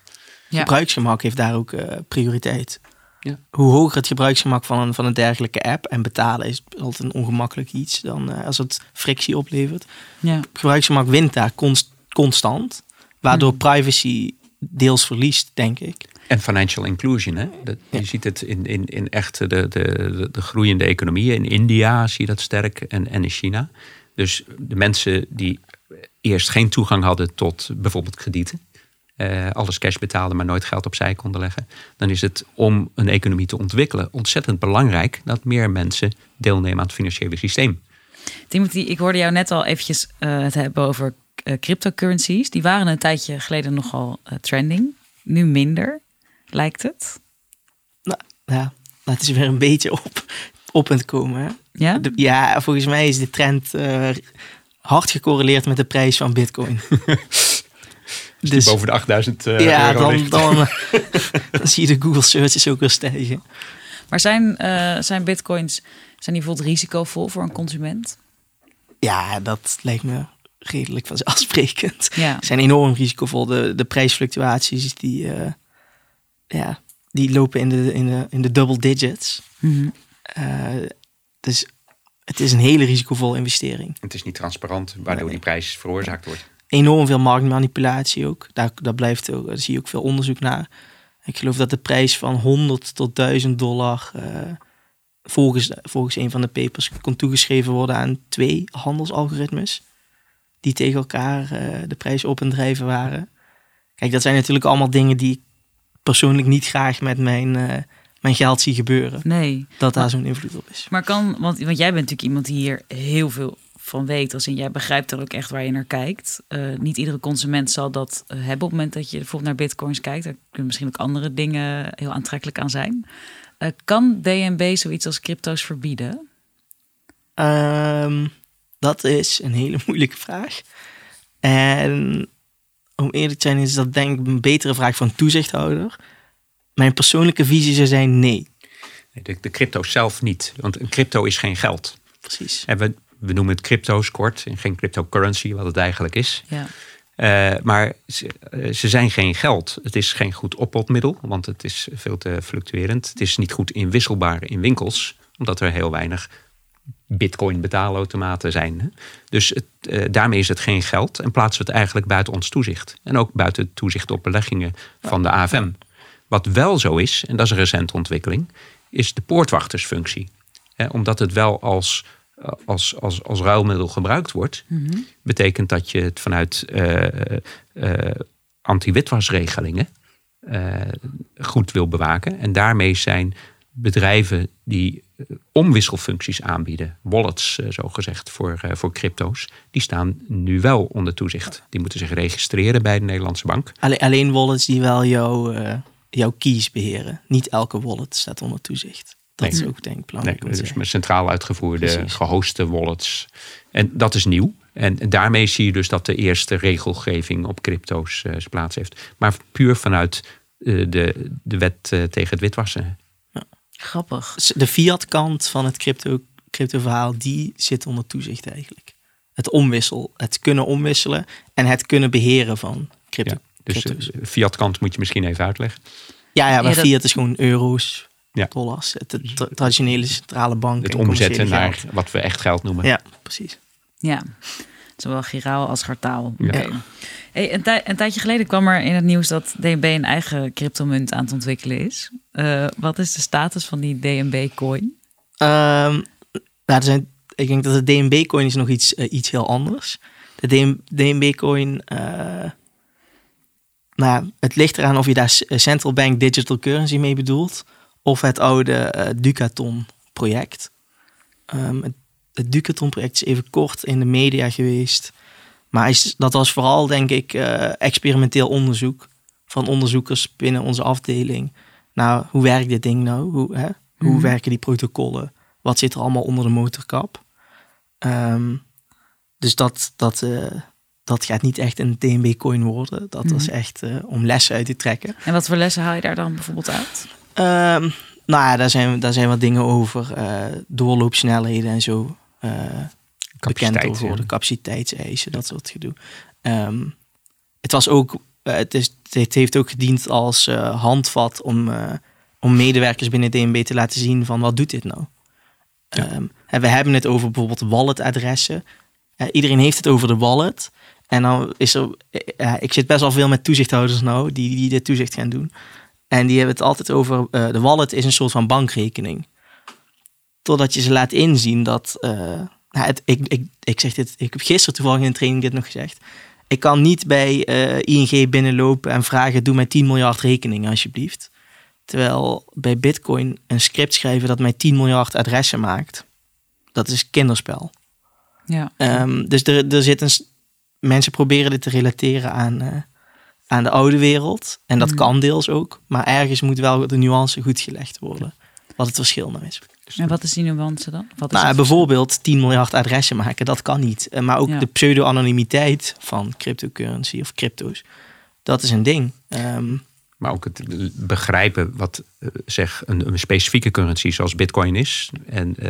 Ja. Gebruiksgemak heeft daar ook eh, prioriteit. Ja. Hoe hoger het gebruiksgemak van een, van een dergelijke app en betalen is altijd een ongemakkelijk iets dan eh, als het frictie oplevert. Ja. Gebruiksgemak wint daar const- constant, waardoor Hmm. privacy deels verliest, denk ik. En financial inclusion. Hè? Dat, Je ziet het in, in, in echt de, de, de, de groeiende economieën. In India zie je dat sterk en, en in China. Dus de mensen die eerst geen toegang hadden tot bijvoorbeeld kredieten. eh, alles cash betaalden, maar nooit geld opzij konden leggen. Dan is het om een economie te ontwikkelen ontzettend belangrijk dat meer mensen deelnemen aan het financiële systeem. Timothy, ik hoorde jou net al eventjes eh, het hebben over cryptocurrencies. Die waren een tijdje geleden nogal eh, trending. Nu minder, lijkt het. Nou, ja, laten ze weer een beetje op, op het komen. Hè? Ja? De- ja, volgens mij is de trend eh, hard gecorreleerd met de prijs van bitcoin. Dus boven de 8000 eh, ja, euro dan, dan, dan zie je de Google searches ook weer stijgen. Maar zijn, eh, zijn bitcoins, zijn die bijvoorbeeld risicovol voor een consument? Ja, dat lijkt me redelijk vanzelfsprekend. Ja. Zijn enorm risicovol. De, de prijsfluctuaties die, eh, ja, die lopen in de, in, de, in de double digits. Eh, dus het is een hele risicovolle investering. Het is niet transparant, waardoor die prijs veroorzaakt wordt. Enorm veel marktmanipulatie ook. Daar, daar, blijft ook, daar zie je ook veel onderzoek naar. Ik geloof dat de prijs van 100 tot 1000 dollar eh, volgens, volgens een van de papers kon toegeschreven worden aan twee handelsalgoritmes. Die tegen elkaar eh, de prijs op en drijven waren. Kijk, dat zijn natuurlijk allemaal dingen die ik persoonlijk niet graag met mijn, eh, mijn geld zie gebeuren. Nee. Dat daar zo'n invloed op is. Maar kan, want, want jij bent natuurlijk iemand die hier heel veel van weet. Als in jij begrijpt er ook echt waar je naar kijkt. Eh, niet iedere consument zal dat hebben op het moment dat je bijvoorbeeld naar bitcoins kijkt. Daar kunnen misschien ook andere dingen heel aantrekkelijk aan zijn. Kan DNB zoiets als crypto's verbieden? Ehm, dat is een hele moeilijke vraag. En om eerlijk te zijn is dat denk ik een betere vraag van toezichthouder. Mijn persoonlijke visie zou zijn nee. Nee, De, de crypto zelf niet, want een crypto is geen geld. Precies. En we, we noemen het crypto's kort en geen cryptocurrency, wat het eigenlijk is. Ja. Eh, maar ze, eh, ze zijn geen geld. Het is geen goed oppotmiddel, want het is veel te fluctuerend. Het is niet goed inwisselbaar in winkels, omdat er heel weinig bitcoin betaalautomaten zijn. Dus het, eh, daarmee is het geen geld en plaatsen we het eigenlijk buiten ons toezicht. En ook buiten het toezicht op beleggingen van de AFM. Wat wel zo is, en dat is een recente ontwikkeling, is de poortwachtersfunctie. Omdat het wel als, eh, als, als, als ruilmiddel gebruikt wordt, betekent dat je het vanuit eh, anti-witwasregelingen goed wil bewaken. En daarmee zijn bedrijven die omwisselfuncties aanbieden, wallets eh, zo gezegd voor, eh, voor crypto's, die staan nu wel onder toezicht. Die moeten zich registreren bij de Nederlandse bank. Alleen, alleen wallets die wel jouw, eh, jouw keys beheren. Niet elke wallet staat onder toezicht. Dat Nee. is ook denk ik Nee, belangrijk. te dus met centraal uitgevoerde, Precies. gehoste wallets. En dat is nieuw. En daarmee zie je dus dat de eerste regelgeving op crypto's plaats heeft. Maar puur vanuit de, de wet tegen het witwassen. Grappig. de fiat kant van het crypto, crypto verhaal, die zit onder toezicht eigenlijk. Het omwissel, het kunnen omwisselen en het kunnen beheren van crypto. Ja, dus de fiat kant moet je misschien even uitleggen. ja, ja, maar ja, dat- fiat is gewoon euro's, Ja. dollars. Het, het tra- traditionele centrale bank. Het en omzetten naar geld. wat we echt geld noemen. Ja, precies. Ja, zowel giraal als gartaal. Ja. Hey, een, tij- een tijdje geleden kwam er in het nieuws dat DNB een eigen cryptomunt aan het ontwikkelen is. Eh, wat is de status van die DNB-coin? Ehm, nou, er zijn ik denk dat de DNB-coin is nog iets, eh, iets heel anders. De DNB-coin, uh, nou, het ligt eraan of je daar central bank digital currency mee bedoelt, of het oude uh, Ducaton-project. Ehm, het, het Ducaton-project is even kort in de media geweest. Maar is, dat was vooral, denk ik, experimenteel onderzoek van onderzoekers binnen onze afdeling. Nou, hoe werkt dit ding nou? Hoe, hè? hoe mhm. werken die protocollen? Wat zit er allemaal onder de motorkap? Ehm, dus dat, dat, uh, dat gaat niet echt een DNB-coin worden. Dat mm. is echt uh, om lessen uit te trekken. En wat voor lessen haal je daar dan bijvoorbeeld uit? Um, nou ja, daar zijn, daar zijn wat dingen over. Doorloopsnelheden en zo. Bekend over worden. Capaciteitseisen, dat soort gedoe. Um, het was ook... het, is, het heeft ook gediend als handvat om om medewerkers binnen DNB te laten zien van wat doet dit nou? Ja. Um, we hebben het over bijvoorbeeld walletadressen. Uh, iedereen heeft het over de wallet. En dan is er, uh, ik zit best wel veel met toezichthouders nou, die, die dit toezicht gaan doen. En die hebben het altijd over, uh, de wallet is een soort van bankrekening. Totdat je ze laat inzien dat, nou, het, ik, ik, ik zeg dit, ik heb gisteren toevallig in een training dit nog gezegd. Ik kan niet bij ING binnenlopen en vragen, doe mij 10 miljard rekeningen alsjeblieft. Terwijl bij Bitcoin een script schrijven dat mij 10 miljard adressen maakt, dat is kinderspel. Ja. Um, dus er, er zit een, mensen proberen dit te relateren aan, uh, aan de oude wereld. En dat mm. kan deels ook. Maar ergens moet wel de nuance goed gelegd worden. Wat het verschil nou is. En wat is die nuance dan? Wat is nou, bijvoorbeeld 10 miljard adressen maken, dat kan niet. Eh, maar ook ja. de pseudo-anonimiteit van cryptocurrency of crypto's, dat is een ding. Um, maar ook het begrijpen wat eh, zeg, een, een, specifieke currency zoals Bitcoin is. En uh,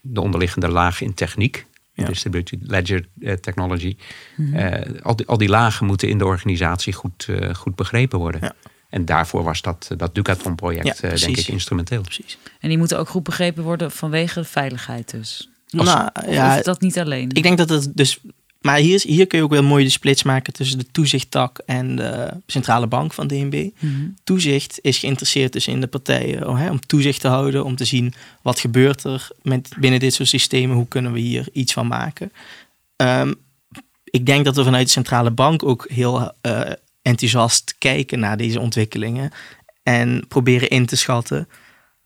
de onderliggende laag in techniek. Ja. Distributed ledger uh, technology. Mm -hmm. al, die, al die lagen moeten in de organisatie goed, goed begrepen worden. Ja. En daarvoor was dat, dat Ducaton-project denk ik instrumenteel. Precies. En die moeten ook goed begrepen worden vanwege de veiligheid dus. nou, ja, of dat niet alleen? Ik denk dat het dus maar hier, hier kun je ook wel mooi de splits maken tussen de toezichttak en de centrale bank van DNB. Mm Toezicht is geïnteresseerd dus in de partijen oh, hè, om toezicht te houden, om te zien wat gebeurt er met, binnen dit soort systemen, hoe kunnen we hier iets van maken. Um, ik denk dat we vanuit de centrale bank ook heel uh, enthousiast kijken naar deze ontwikkelingen en proberen in te schatten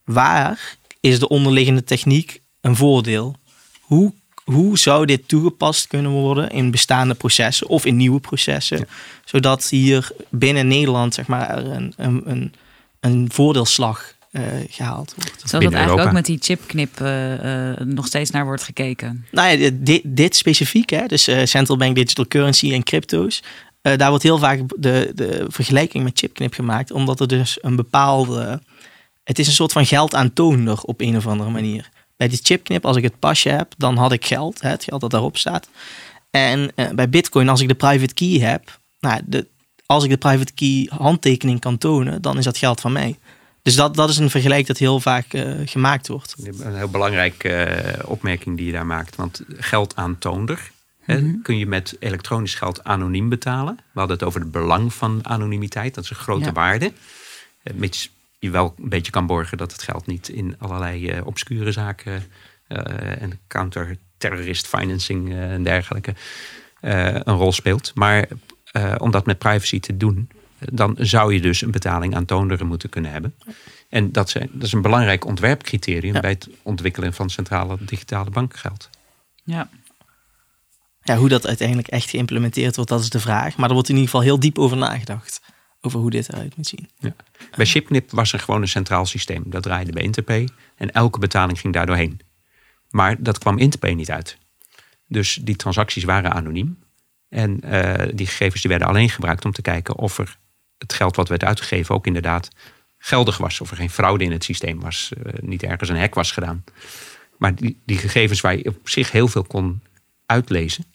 waar is de onderliggende techniek een voordeel? Hoe hoe zou dit toegepast kunnen worden in bestaande processen of in nieuwe processen, zodat hier binnen Nederland zeg maar een, een, een, een voordeelslag uh, gehaald wordt. Zoals dat eigenlijk ook met die chipknip uh, uh, nog steeds naar wordt gekeken? Nou ja, dit, dit specifiek, hè, dus central bank digital currency en crypto's, daar wordt heel vaak de, de vergelijking met chipknip gemaakt, omdat er dus een bepaalde. Het is een soort van geld aantoonder op een of andere manier. Bij die chipknip, als ik het pasje heb, dan had ik geld, hè, het geld dat daarop staat. En uh, bij Bitcoin, als ik de private key heb, nou, als ik de private key handtekening kan tonen, dan is dat geld van mij. Dus dat, dat is een vergelijk dat heel vaak uh, gemaakt wordt. Een heel belangrijke opmerking die je daar maakt. Want geld aantoonder mm -hmm. kun je met elektronisch geld anoniem betalen. We hadden het over het belang van anonimiteit. Dat is een grote ja. waarde. Met je wel een beetje kan borgen dat het geld niet in allerlei uh, obscure zaken uh, en counter-terrorist financing uh, en dergelijke een rol speelt. Maar om dat met privacy te doen, dan zou je dus een betaling aan toonderen moeten kunnen hebben. En dat, zijn, dat is een belangrijk ontwerpcriterium bij het ontwikkelen van centrale digitale bankgeld. Ja. Ja, hoe dat uiteindelijk echt geïmplementeerd wordt, dat is de vraag. Maar er wordt in ieder geval heel diep over nagedacht over hoe dit eruit moet zien. Ja. Bij Chipnip was er gewoon een centraal systeem. Dat draaide bij Interpay en elke betaling ging daar doorheen. Maar dat kwam Interpay niet uit. Dus die transacties waren anoniem. En uh, die gegevens die werden alleen gebruikt om te kijken of er het geld wat werd uitgegeven ook inderdaad geldig was. Of er geen fraude in het systeem was. Uh, niet ergens een hek was gedaan. Maar die, die gegevens waar je op zich heel veel kon uitlezen,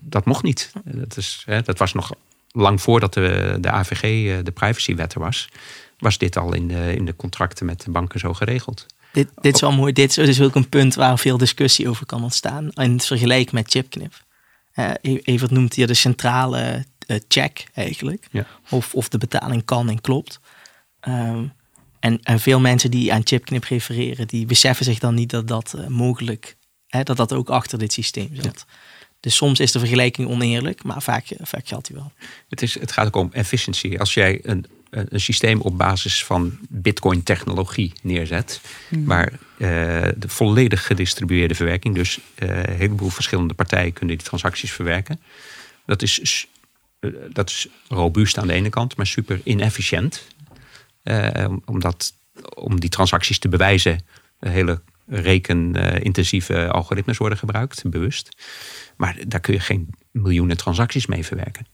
dat mocht niet. Dat, is, dat was nog lang voordat de, de AVG eh, de privacywet er was, was dit al in de, in de contracten met de banken zo geregeld. Dit, dit is wel mooi. Dit is ook een punt waar veel discussie over kan ontstaan. In het vergelijk met chipknip. Uh, Evert noemt hier de centrale uh, check eigenlijk. Ja. Of, of de betaling kan en klopt. Um, en, en veel mensen die aan chipknip refereren, die beseffen zich dan niet dat dat uh, mogelijk Hè, dat dat ook achter dit systeem zat. Dus soms is de vergelijking oneerlijk, maar vaak, vaak geldt die wel. Het, is, het gaat ook om efficiëntie. Als jij een, een systeem op basis van Bitcoin-technologie neerzet, waar uh, de volledig gedistribueerde verwerking, dus uh, een heleboel verschillende partijen kunnen die transacties verwerken, dat is, uh, dat is robuust aan de ene kant, maar super inefficiënt. omdat om die transacties te bewijzen, hele rekenintensieve algoritmes worden gebruikt, bewust. Maar daar kun je geen miljoenen transacties mee verwerken.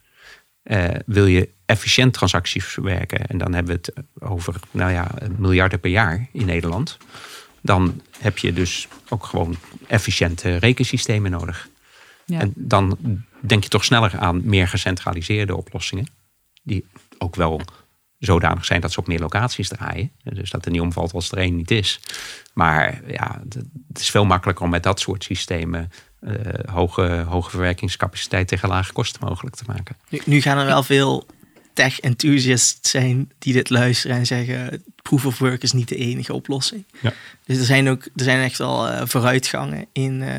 Uh, wil je efficiënt transacties verwerken, en dan hebben we het over nou ja, miljarden per jaar in Nederland, dan heb je dus ook gewoon efficiënte rekensystemen nodig. Ja. En dan denk je toch sneller aan meer gecentraliseerde oplossingen, die ook wel zodanig zijn dat ze op meer locaties draaien. Dus dat er niet omvalt als er één niet is. Maar ja, het is veel makkelijker om met dat soort systemen uh, hoge, hoge verwerkingscapaciteit tegen lage kosten mogelijk te maken. Nu, nu gaan er wel veel tech-enthusiasts zijn die dit luisteren en zeggen: proof of work is niet de enige oplossing. Ja. Dus er zijn ook er zijn echt wel uh, vooruitgangen in. Uh,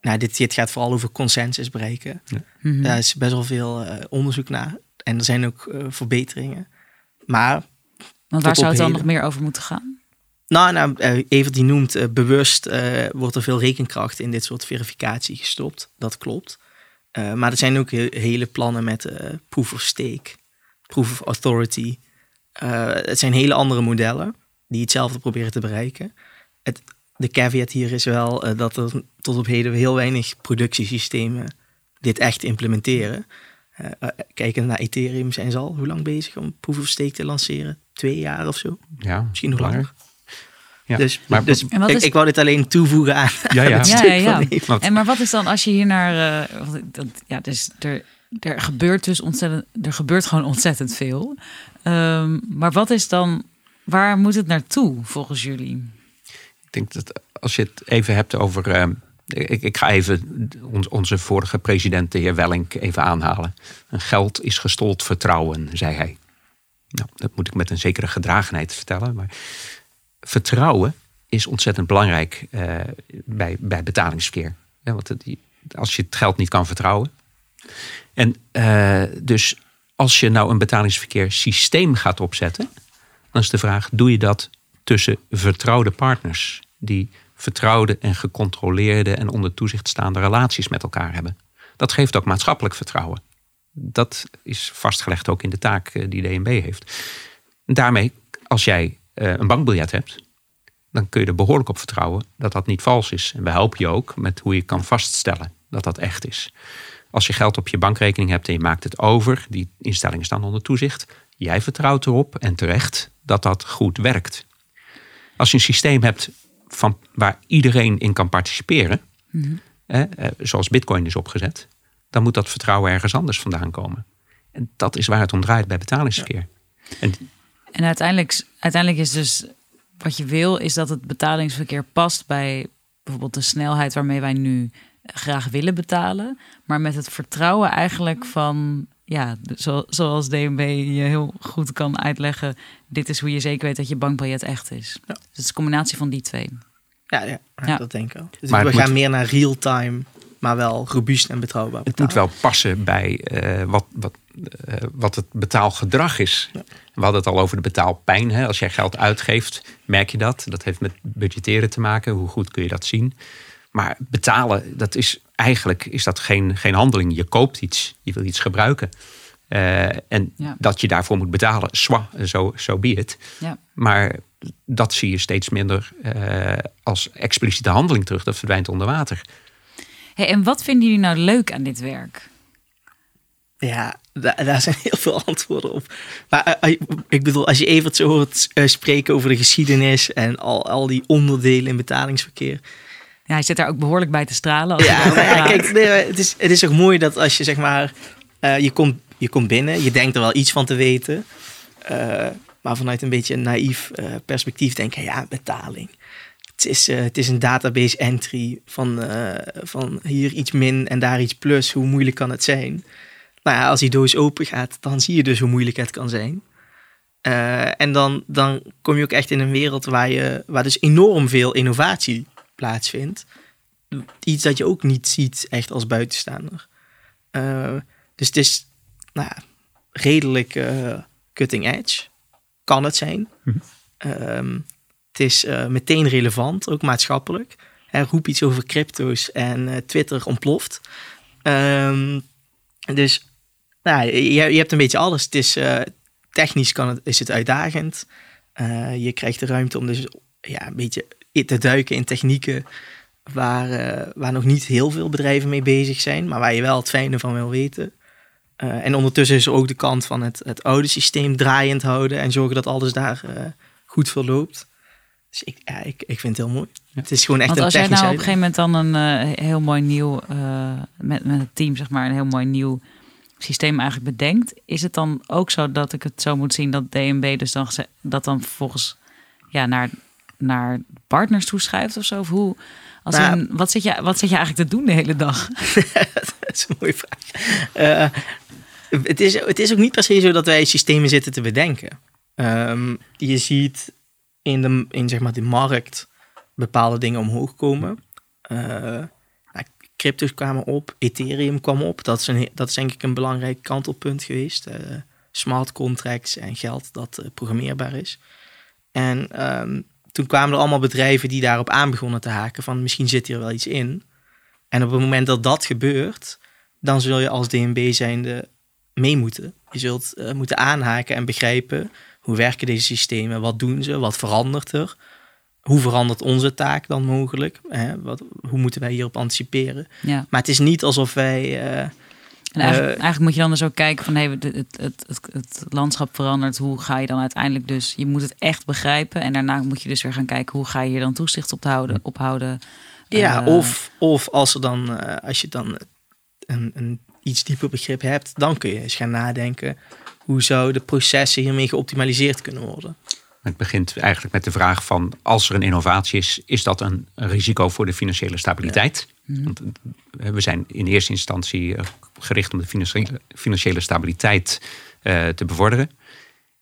nou, dit, dit gaat vooral over consensus bereiken. Ja. Mm-hmm. Daar is best wel veel onderzoek naar. En er zijn ook verbeteringen. Maar. Want waar zou het dan nog meer over moeten gaan? Nou, nou uh, Evert die noemt uh, bewust uh, wordt er veel rekenkracht in dit soort verificatie gestopt. Dat klopt. maar er zijn ook hele plannen met proof of stake, proof of authority. het zijn hele andere modellen die hetzelfde proberen te bereiken. Het, de caveat hier is wel dat er tot op heden heel weinig productiesystemen dit echt implementeren. kijken naar Ethereum zijn ze al hoe lang bezig om proof of stake te lanceren? Twee jaar of zo? Ja, misschien nog langer. Ja. Dus, maar, dus ik, ik, wou dit alleen toevoegen aan. Ja, ja. ja, ja, ja. En maar wat is dan als je hier naar. Uh, dat, ja, dus er, er gebeurt dus ontzettend. Er gebeurt gewoon ontzettend veel. Um, maar wat is dan. Waar moet het naartoe volgens jullie? Ik denk dat als je het even hebt over. Uh, ik, ik, ga even onze vorige president, de heer Wellink, even aanhalen. Geld is gestold vertrouwen, zei hij. Nou, dat moet ik met een zekere gedragenheid vertellen. Maar vertrouwen is ontzettend belangrijk uh, bij, bij betalingsverkeer. Want als je het geld niet kan vertrouwen. En uh, dus als je nou een betalingsverkeer systeem gaat opzetten, dan is de vraag: doe je dat tussen vertrouwde partners die vertrouwde en gecontroleerde en onder toezicht staande relaties met elkaar hebben? Dat geeft ook maatschappelijk vertrouwen. Dat is vastgelegd ook in de taak eh, die DNB heeft. Daarmee, als jij eh, een bankbiljet hebt, dan kun je er behoorlijk op vertrouwen dat dat niet vals is. En we helpen je ook met hoe je kan vaststellen dat dat echt is. Als je geld op je bankrekening hebt en je maakt het over, die instellingen staan onder toezicht, jij vertrouwt erop en terecht dat dat goed werkt. Als je een systeem hebt van, waar iedereen in kan participeren, mhm. eh, zoals Bitcoin is opgezet, dan moet dat vertrouwen ergens anders vandaan komen. En dat is waar het om draait bij betalingsverkeer. En en uiteindelijk, uiteindelijk is dus wat je wil, is dat het betalingsverkeer past bij bijvoorbeeld de snelheid waarmee wij nu graag willen betalen. Maar met het vertrouwen eigenlijk van, ja, zoals DNB je heel goed kan uitleggen, dit is hoe je zeker weet dat je bankbiljet echt is. Dus het is een combinatie van die twee. Ja, ja, ja. dat denk ik ook. Dus maar we gaan meer naar real-time, maar wel robuust en betrouwbaar. Het moet wel passen bij uh, wat, wat wat het betaalgedrag is. We hadden het al over de betaalpijn. Hè? Als jij geld uitgeeft, merk je dat. Dat heeft met budgetteren te maken. Hoe goed kun je dat zien? Maar betalen, dat is eigenlijk is dat geen, geen handeling. Je koopt iets, je wil iets gebruiken. Uh, en dat je daarvoor moet betalen, zwa, zo so be it. Ja. Maar dat zie je steeds minder uh, als expliciete handeling terug. Dat verdwijnt onder water. Hey, en wat vinden jullie nou leuk aan dit werk? Ja, daar, zijn heel veel antwoorden op. Maar eh, eh, ik bedoel, als je even zo hoort uh, spreken over de geschiedenis en al, al die onderdelen in betalingsverkeer. Ja, hij zit daar ook behoorlijk bij te stralen. Als ja, ja kijk, nee, het, is, het is ook mooi dat als je zeg maar, uh, je, komt, je komt binnen, je denkt er wel iets van te weten. maar vanuit een beetje een naïef perspectief denk je, ja, betaling. Het is, het is een database entry van, van hier iets min en daar iets plus. Hoe moeilijk kan het zijn? Nou ja, als die doos open gaat, dan zie je dus hoe moeilijk het kan zijn. Uh, en dan, dan kom je ook echt in een wereld waar, je, waar dus enorm veel innovatie plaatsvindt. iets dat je ook niet ziet echt als buitenstaander. Uh, dus het is nou ja, redelijk uh, cutting edge. Kan het zijn. Mhm. Um, het is meteen relevant, ook maatschappelijk. Hij roept iets over crypto's en Twitter ontploft. Um, dus nou, je, je, hebt een beetje alles. Het is, technisch kan het, is het uitdagend. je krijgt de ruimte om dus ja, een beetje te duiken in technieken waar, uh, waar nog niet heel veel bedrijven mee bezig zijn, maar waar je wel het fijne van wil weten. En ondertussen is er ook de kant van het, het oude systeem draaiend houden en zorgen dat alles daar goed verloopt. Dus ik, ja, ik, ik vind het heel mooi. Ja. Het is gewoon echt Want als een jij nou op een gegeven moment dan een heel mooi nieuw, met, met het team zeg maar, een heel mooi nieuw systeem eigenlijk bedenkt, is het dan ook zo dat ik het zo moet zien dat DNB dus dan, dat dan vervolgens ja, naar, naar partners toeschrijft of zo? Of hoe, als Nou, in, wat, zit je, wat zit je eigenlijk te doen de hele dag? dat is een mooie vraag. Eh, het, is, het is ook niet per se zo dat wij systemen zitten te bedenken. Ehm, je ziet in, de, in zeg maar de markt bepaalde dingen omhoog komen. Uh, nou, crypto's kwamen op, Ethereum kwam op. Dat is, een, dat is denk ik een belangrijk kantelpunt geweest. Uh, smart contracts en geld dat programmeerbaar is. En um, toen kwamen er allemaal bedrijven die daarop aan begonnen te haken van misschien zit hier wel iets in. En op het moment dat dat gebeurt, dan zul je als DNB zijnde mee moeten. Je zult uh, moeten aanhaken en begrijpen hoe werken deze systemen, wat doen ze, wat verandert er. Hoe verandert onze taak dan mogelijk? Hè? Wat, hoe moeten wij hierop anticiperen? Ja. Maar het is niet alsof wij... Uh, en eigenlijk, uh, eigenlijk, moet je dan dus ook kijken van hey, het, het, het, het, landschap verandert. Hoe ga je dan uiteindelijk dus... Je moet het echt begrijpen. En daarna moet je dus weer gaan kijken hoe ga je hier dan toezicht op houden. Ophouden. Ja, uh, of, of als, er dan, als je dan een, een iets dieper begrip hebt... dan kun je eens gaan nadenken... hoe zouden de processen hiermee geoptimaliseerd kunnen worden. Het begint eigenlijk met de vraag van... als er een innovatie is, is dat een risico voor de financiële stabiliteit? Ja. Want we zijn in eerste instantie gericht om de financiële, stabiliteit uh, te bevorderen.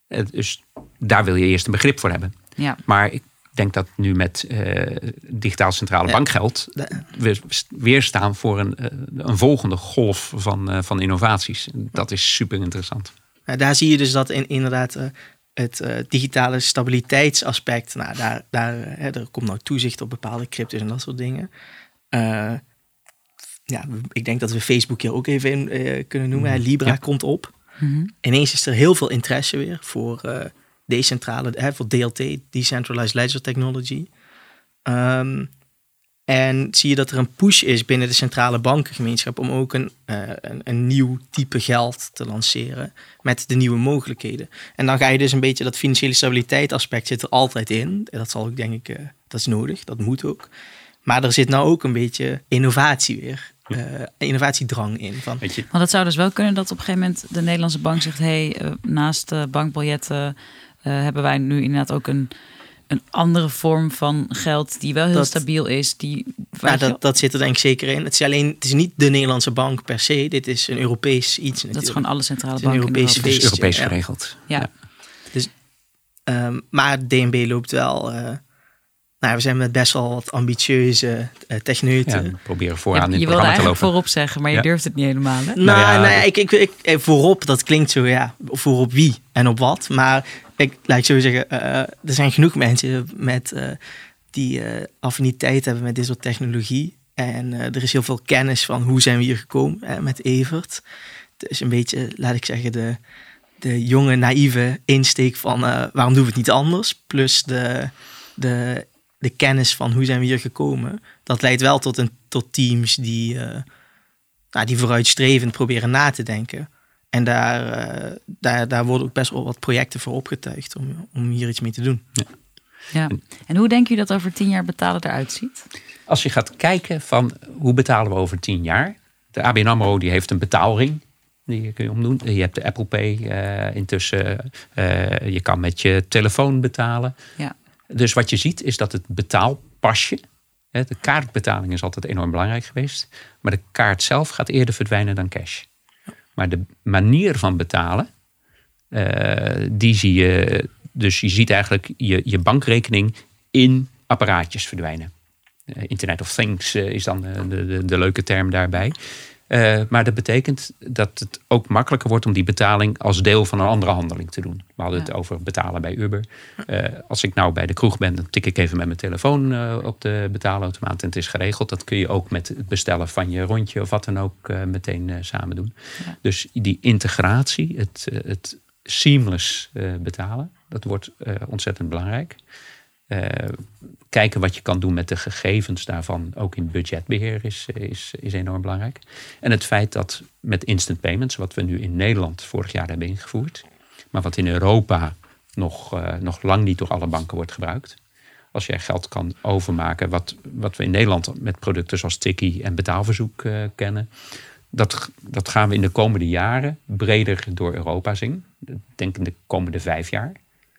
Uh, dus daar wil je eerst een begrip voor hebben. Ja. Maar ik denk dat nu met uh, digitaal centrale ja. bankgeld we weer staan voor een, een volgende golf van, van innovaties. Dat is super interessant. Nou, daar zie je dus dat in, inderdaad het digitale stabiliteitsaspect, nou, daar, daar hè, er komt nou toezicht op bepaalde cryptos en dat soort dingen ja, ik denk dat we Facebook hier ook even in uh, kunnen noemen. Mm. Libra ja. komt op. Mm -hmm. Ineens is er heel veel interesse weer voor decentrale, hè, voor DLT, Decentralized Ledger Technology. Um, en zie je dat er een push is binnen de centrale bankengemeenschap om ook een, uh, een, een, nieuw type geld te lanceren met de nieuwe mogelijkheden. En dan ga je dus een beetje dat financiële stabiliteit aspect zit er altijd in. En dat zal ook denk ik, uh, dat is nodig, dat moet ook. Maar er zit nou ook een beetje innovatie weer. Uh, innovatiedrang in. Van. Weet je. Want het zou dus wel kunnen dat op een gegeven moment de Nederlandse bank zegt: hé, hey, uh, naast bankbiljetten hebben wij nu inderdaad ook een, een andere vorm van geld die wel heel Dat- stabiel is. Die, Nou, dat, dat zit er denk ik zeker in. Het is alleen, het is niet de Nederlandse bank per se. Dit is een Europees iets dat is natuurlijk. gewoon alle centrale Het banken. in Europese Het is. Europees ja. geregeld. Ja. Ehm, maar DNB loopt wel. eh, nou, we zijn met best wel wat ambitieuze uh, techneuten. Ja, we proberen Je, vooraan in je het wilde programma te eigenlijk lopen. voorop zeggen, maar je Ja. durft het niet helemaal. Hè? Nou, Nou ja, nou ja, ik, ik, ik, eh, voorop, dat klinkt zo, ja, voorop wie en op wat. Maar ik, laat ik zo zeggen, eh, er zijn genoeg mensen met, eh, die eh, affiniteit hebben met dit soort technologie. En eh, er is heel veel kennis van hoe zijn we hier gekomen met Evert. Is een beetje, laat ik zeggen, de, de jonge, naïeve insteek van eh, waarom doen we het niet anders? Plus de, de, de kennis van hoe zijn we hier gekomen. Dat leidt wel tot, een, tot teams die, eh, nou, die vooruitstrevend proberen na te denken. En daar, eh, daar, daar worden ook best wel wat projecten voor opgetuigd om, om hier iets mee te doen. Ja. En hoe denk je dat over tien jaar betalen eruit ziet? Als je gaat kijken van hoe betalen we over tien jaar. De ABN AMRO die heeft een betaalring. Die kun je omdoen. Je hebt de Apple Pay eh, intussen. eh, je kan met je telefoon betalen. Ja. Dus wat je ziet is dat het betaalpasje. hè, De kaartbetaling is altijd enorm belangrijk geweest. Maar de kaart zelf gaat eerder verdwijnen dan cash. Maar de manier van betalen. eh, die zie je. Dus je ziet eigenlijk je, je bankrekening in apparaatjes verdwijnen. Eh, Internet of Things eh, is dan de, de, de leuke term daarbij. Uh, maar dat betekent dat het ook makkelijker wordt om die betaling als deel van een andere handeling te doen. We hadden het over betalen bij Uber. Uh, als ik nou bij de kroeg ben, dan tik ik even met mijn telefoon uh, op de betaalautomaat en het is geregeld. Dat kun je ook met het bestellen van je rondje of wat dan ook meteen samen doen. Ja. Dus die integratie, het, het seamless betalen, dat wordt ontzettend belangrijk. Uh, kijken wat je kan doen met de gegevens daarvan, ook in budgetbeheer, is, is, is enorm belangrijk. En het feit dat met instant payments, wat we nu in Nederland vorig jaar hebben ingevoerd, maar wat in Europa nog, uh, nog lang niet door alle banken wordt gebruikt. Als jij geld kan overmaken, wat, wat we in Nederland met producten zoals Tikkie en betaalverzoek kennen, dat, dat gaan we in de komende jaren breder door Europa zien. Ik denk in de komende vijf jaar.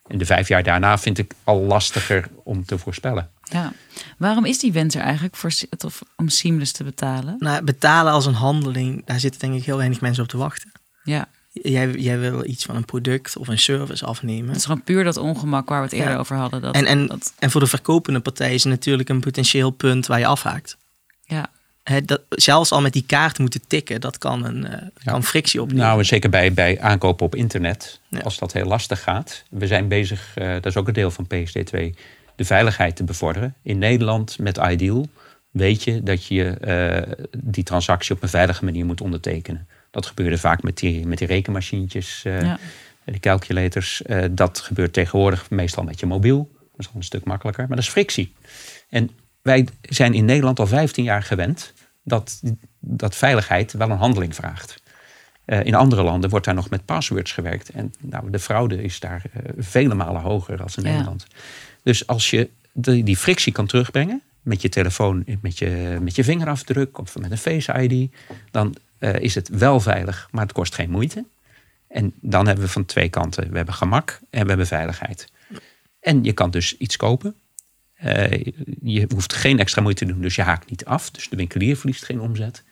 En de vijf jaar daarna vind ik al lastiger om te voorspellen. Ja. Waarom is die wens er eigenlijk voor, of, om seamless te betalen? Nou, betalen als een handeling, daar zitten denk ik heel weinig mensen op te wachten. Ja. Jij, jij wil iets van een product of een service afnemen. Het is gewoon puur dat ongemak waar we het eerder ja. over hadden. Dat, en, en, dat... en voor de verkopende partij is het natuurlijk een potentieel punt waar je afhaakt. Ja. He, dat, zelfs al met die kaart moeten tikken, dat kan een uh, ja. kan frictie opleveren. Nou, zeker bij, bij aankopen op internet, ja. als dat heel lastig gaat. We zijn bezig, uh, dat is ook een deel van PSD2, de veiligheid te bevorderen. In Nederland met Ideal weet je dat je uh, die transactie op een veilige manier moet ondertekenen. Dat gebeurde vaak met die, met die rekenmachientjes, ja. die calculators. dat gebeurt tegenwoordig meestal met je mobiel. Dat is al een stuk makkelijker, maar dat is frictie. En wij zijn in Nederland al 15 jaar gewend dat, dat veiligheid wel een handeling vraagt. Uh, in andere landen wordt daar nog met passwords gewerkt. En nou, de fraude is daar uh, vele malen hoger dan in ja. Nederland. Dus als je die, die frictie kan terugbrengen met je telefoon, met je, met je vingerafdruk of met een Face ID, dan uh, is het wel veilig, maar het kost geen moeite. En dan hebben we van twee kanten. We hebben gemak en we hebben veiligheid. En je kan dus iets kopen uh, je hoeft geen extra moeite te doen, dus je haakt niet af. Dus de winkelier verliest geen omzet.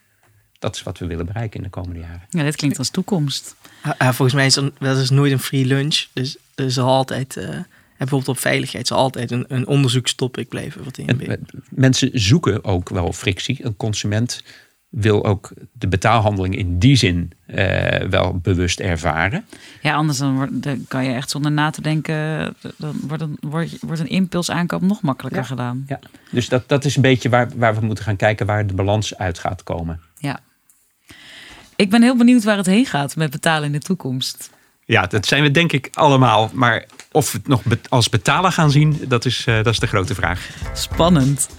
Dat is wat we willen bereiken in de komende jaren. Ja, dit klinkt als toekomst. Ja, volgens mij is dat is nooit een free lunch. Dus er zal altijd, uh, bijvoorbeeld op veiligheid, zal altijd een, een onderzoekstopic blijven. Wat en, mensen zoeken ook wel frictie. Een consument wil ook de betaalhandeling in die zin uh, wel bewust ervaren. Ja, anders dan, wordt, dan, kan je echt zonder na te denken, dan wordt een, wordt, wordt een impulsaankoop nog makkelijker ja, gedaan. Ja, dus dat, dat is een beetje waar, waar we moeten gaan kijken waar de balans uit gaat komen. Ja. Ik ben heel benieuwd waar het heen gaat met betalen in de toekomst. Ja, dat zijn we denk ik allemaal. Maar of we het nog als betalen gaan zien, dat is, uh, dat is de grote vraag. Spannend.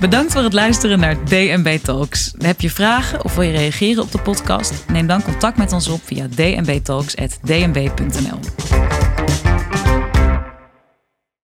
Bedankt voor het luisteren naar DNB Talks. Heb je vragen of wil je reageren op de podcast? Neem dan contact met ons op via dnbtalks.dnb.nl.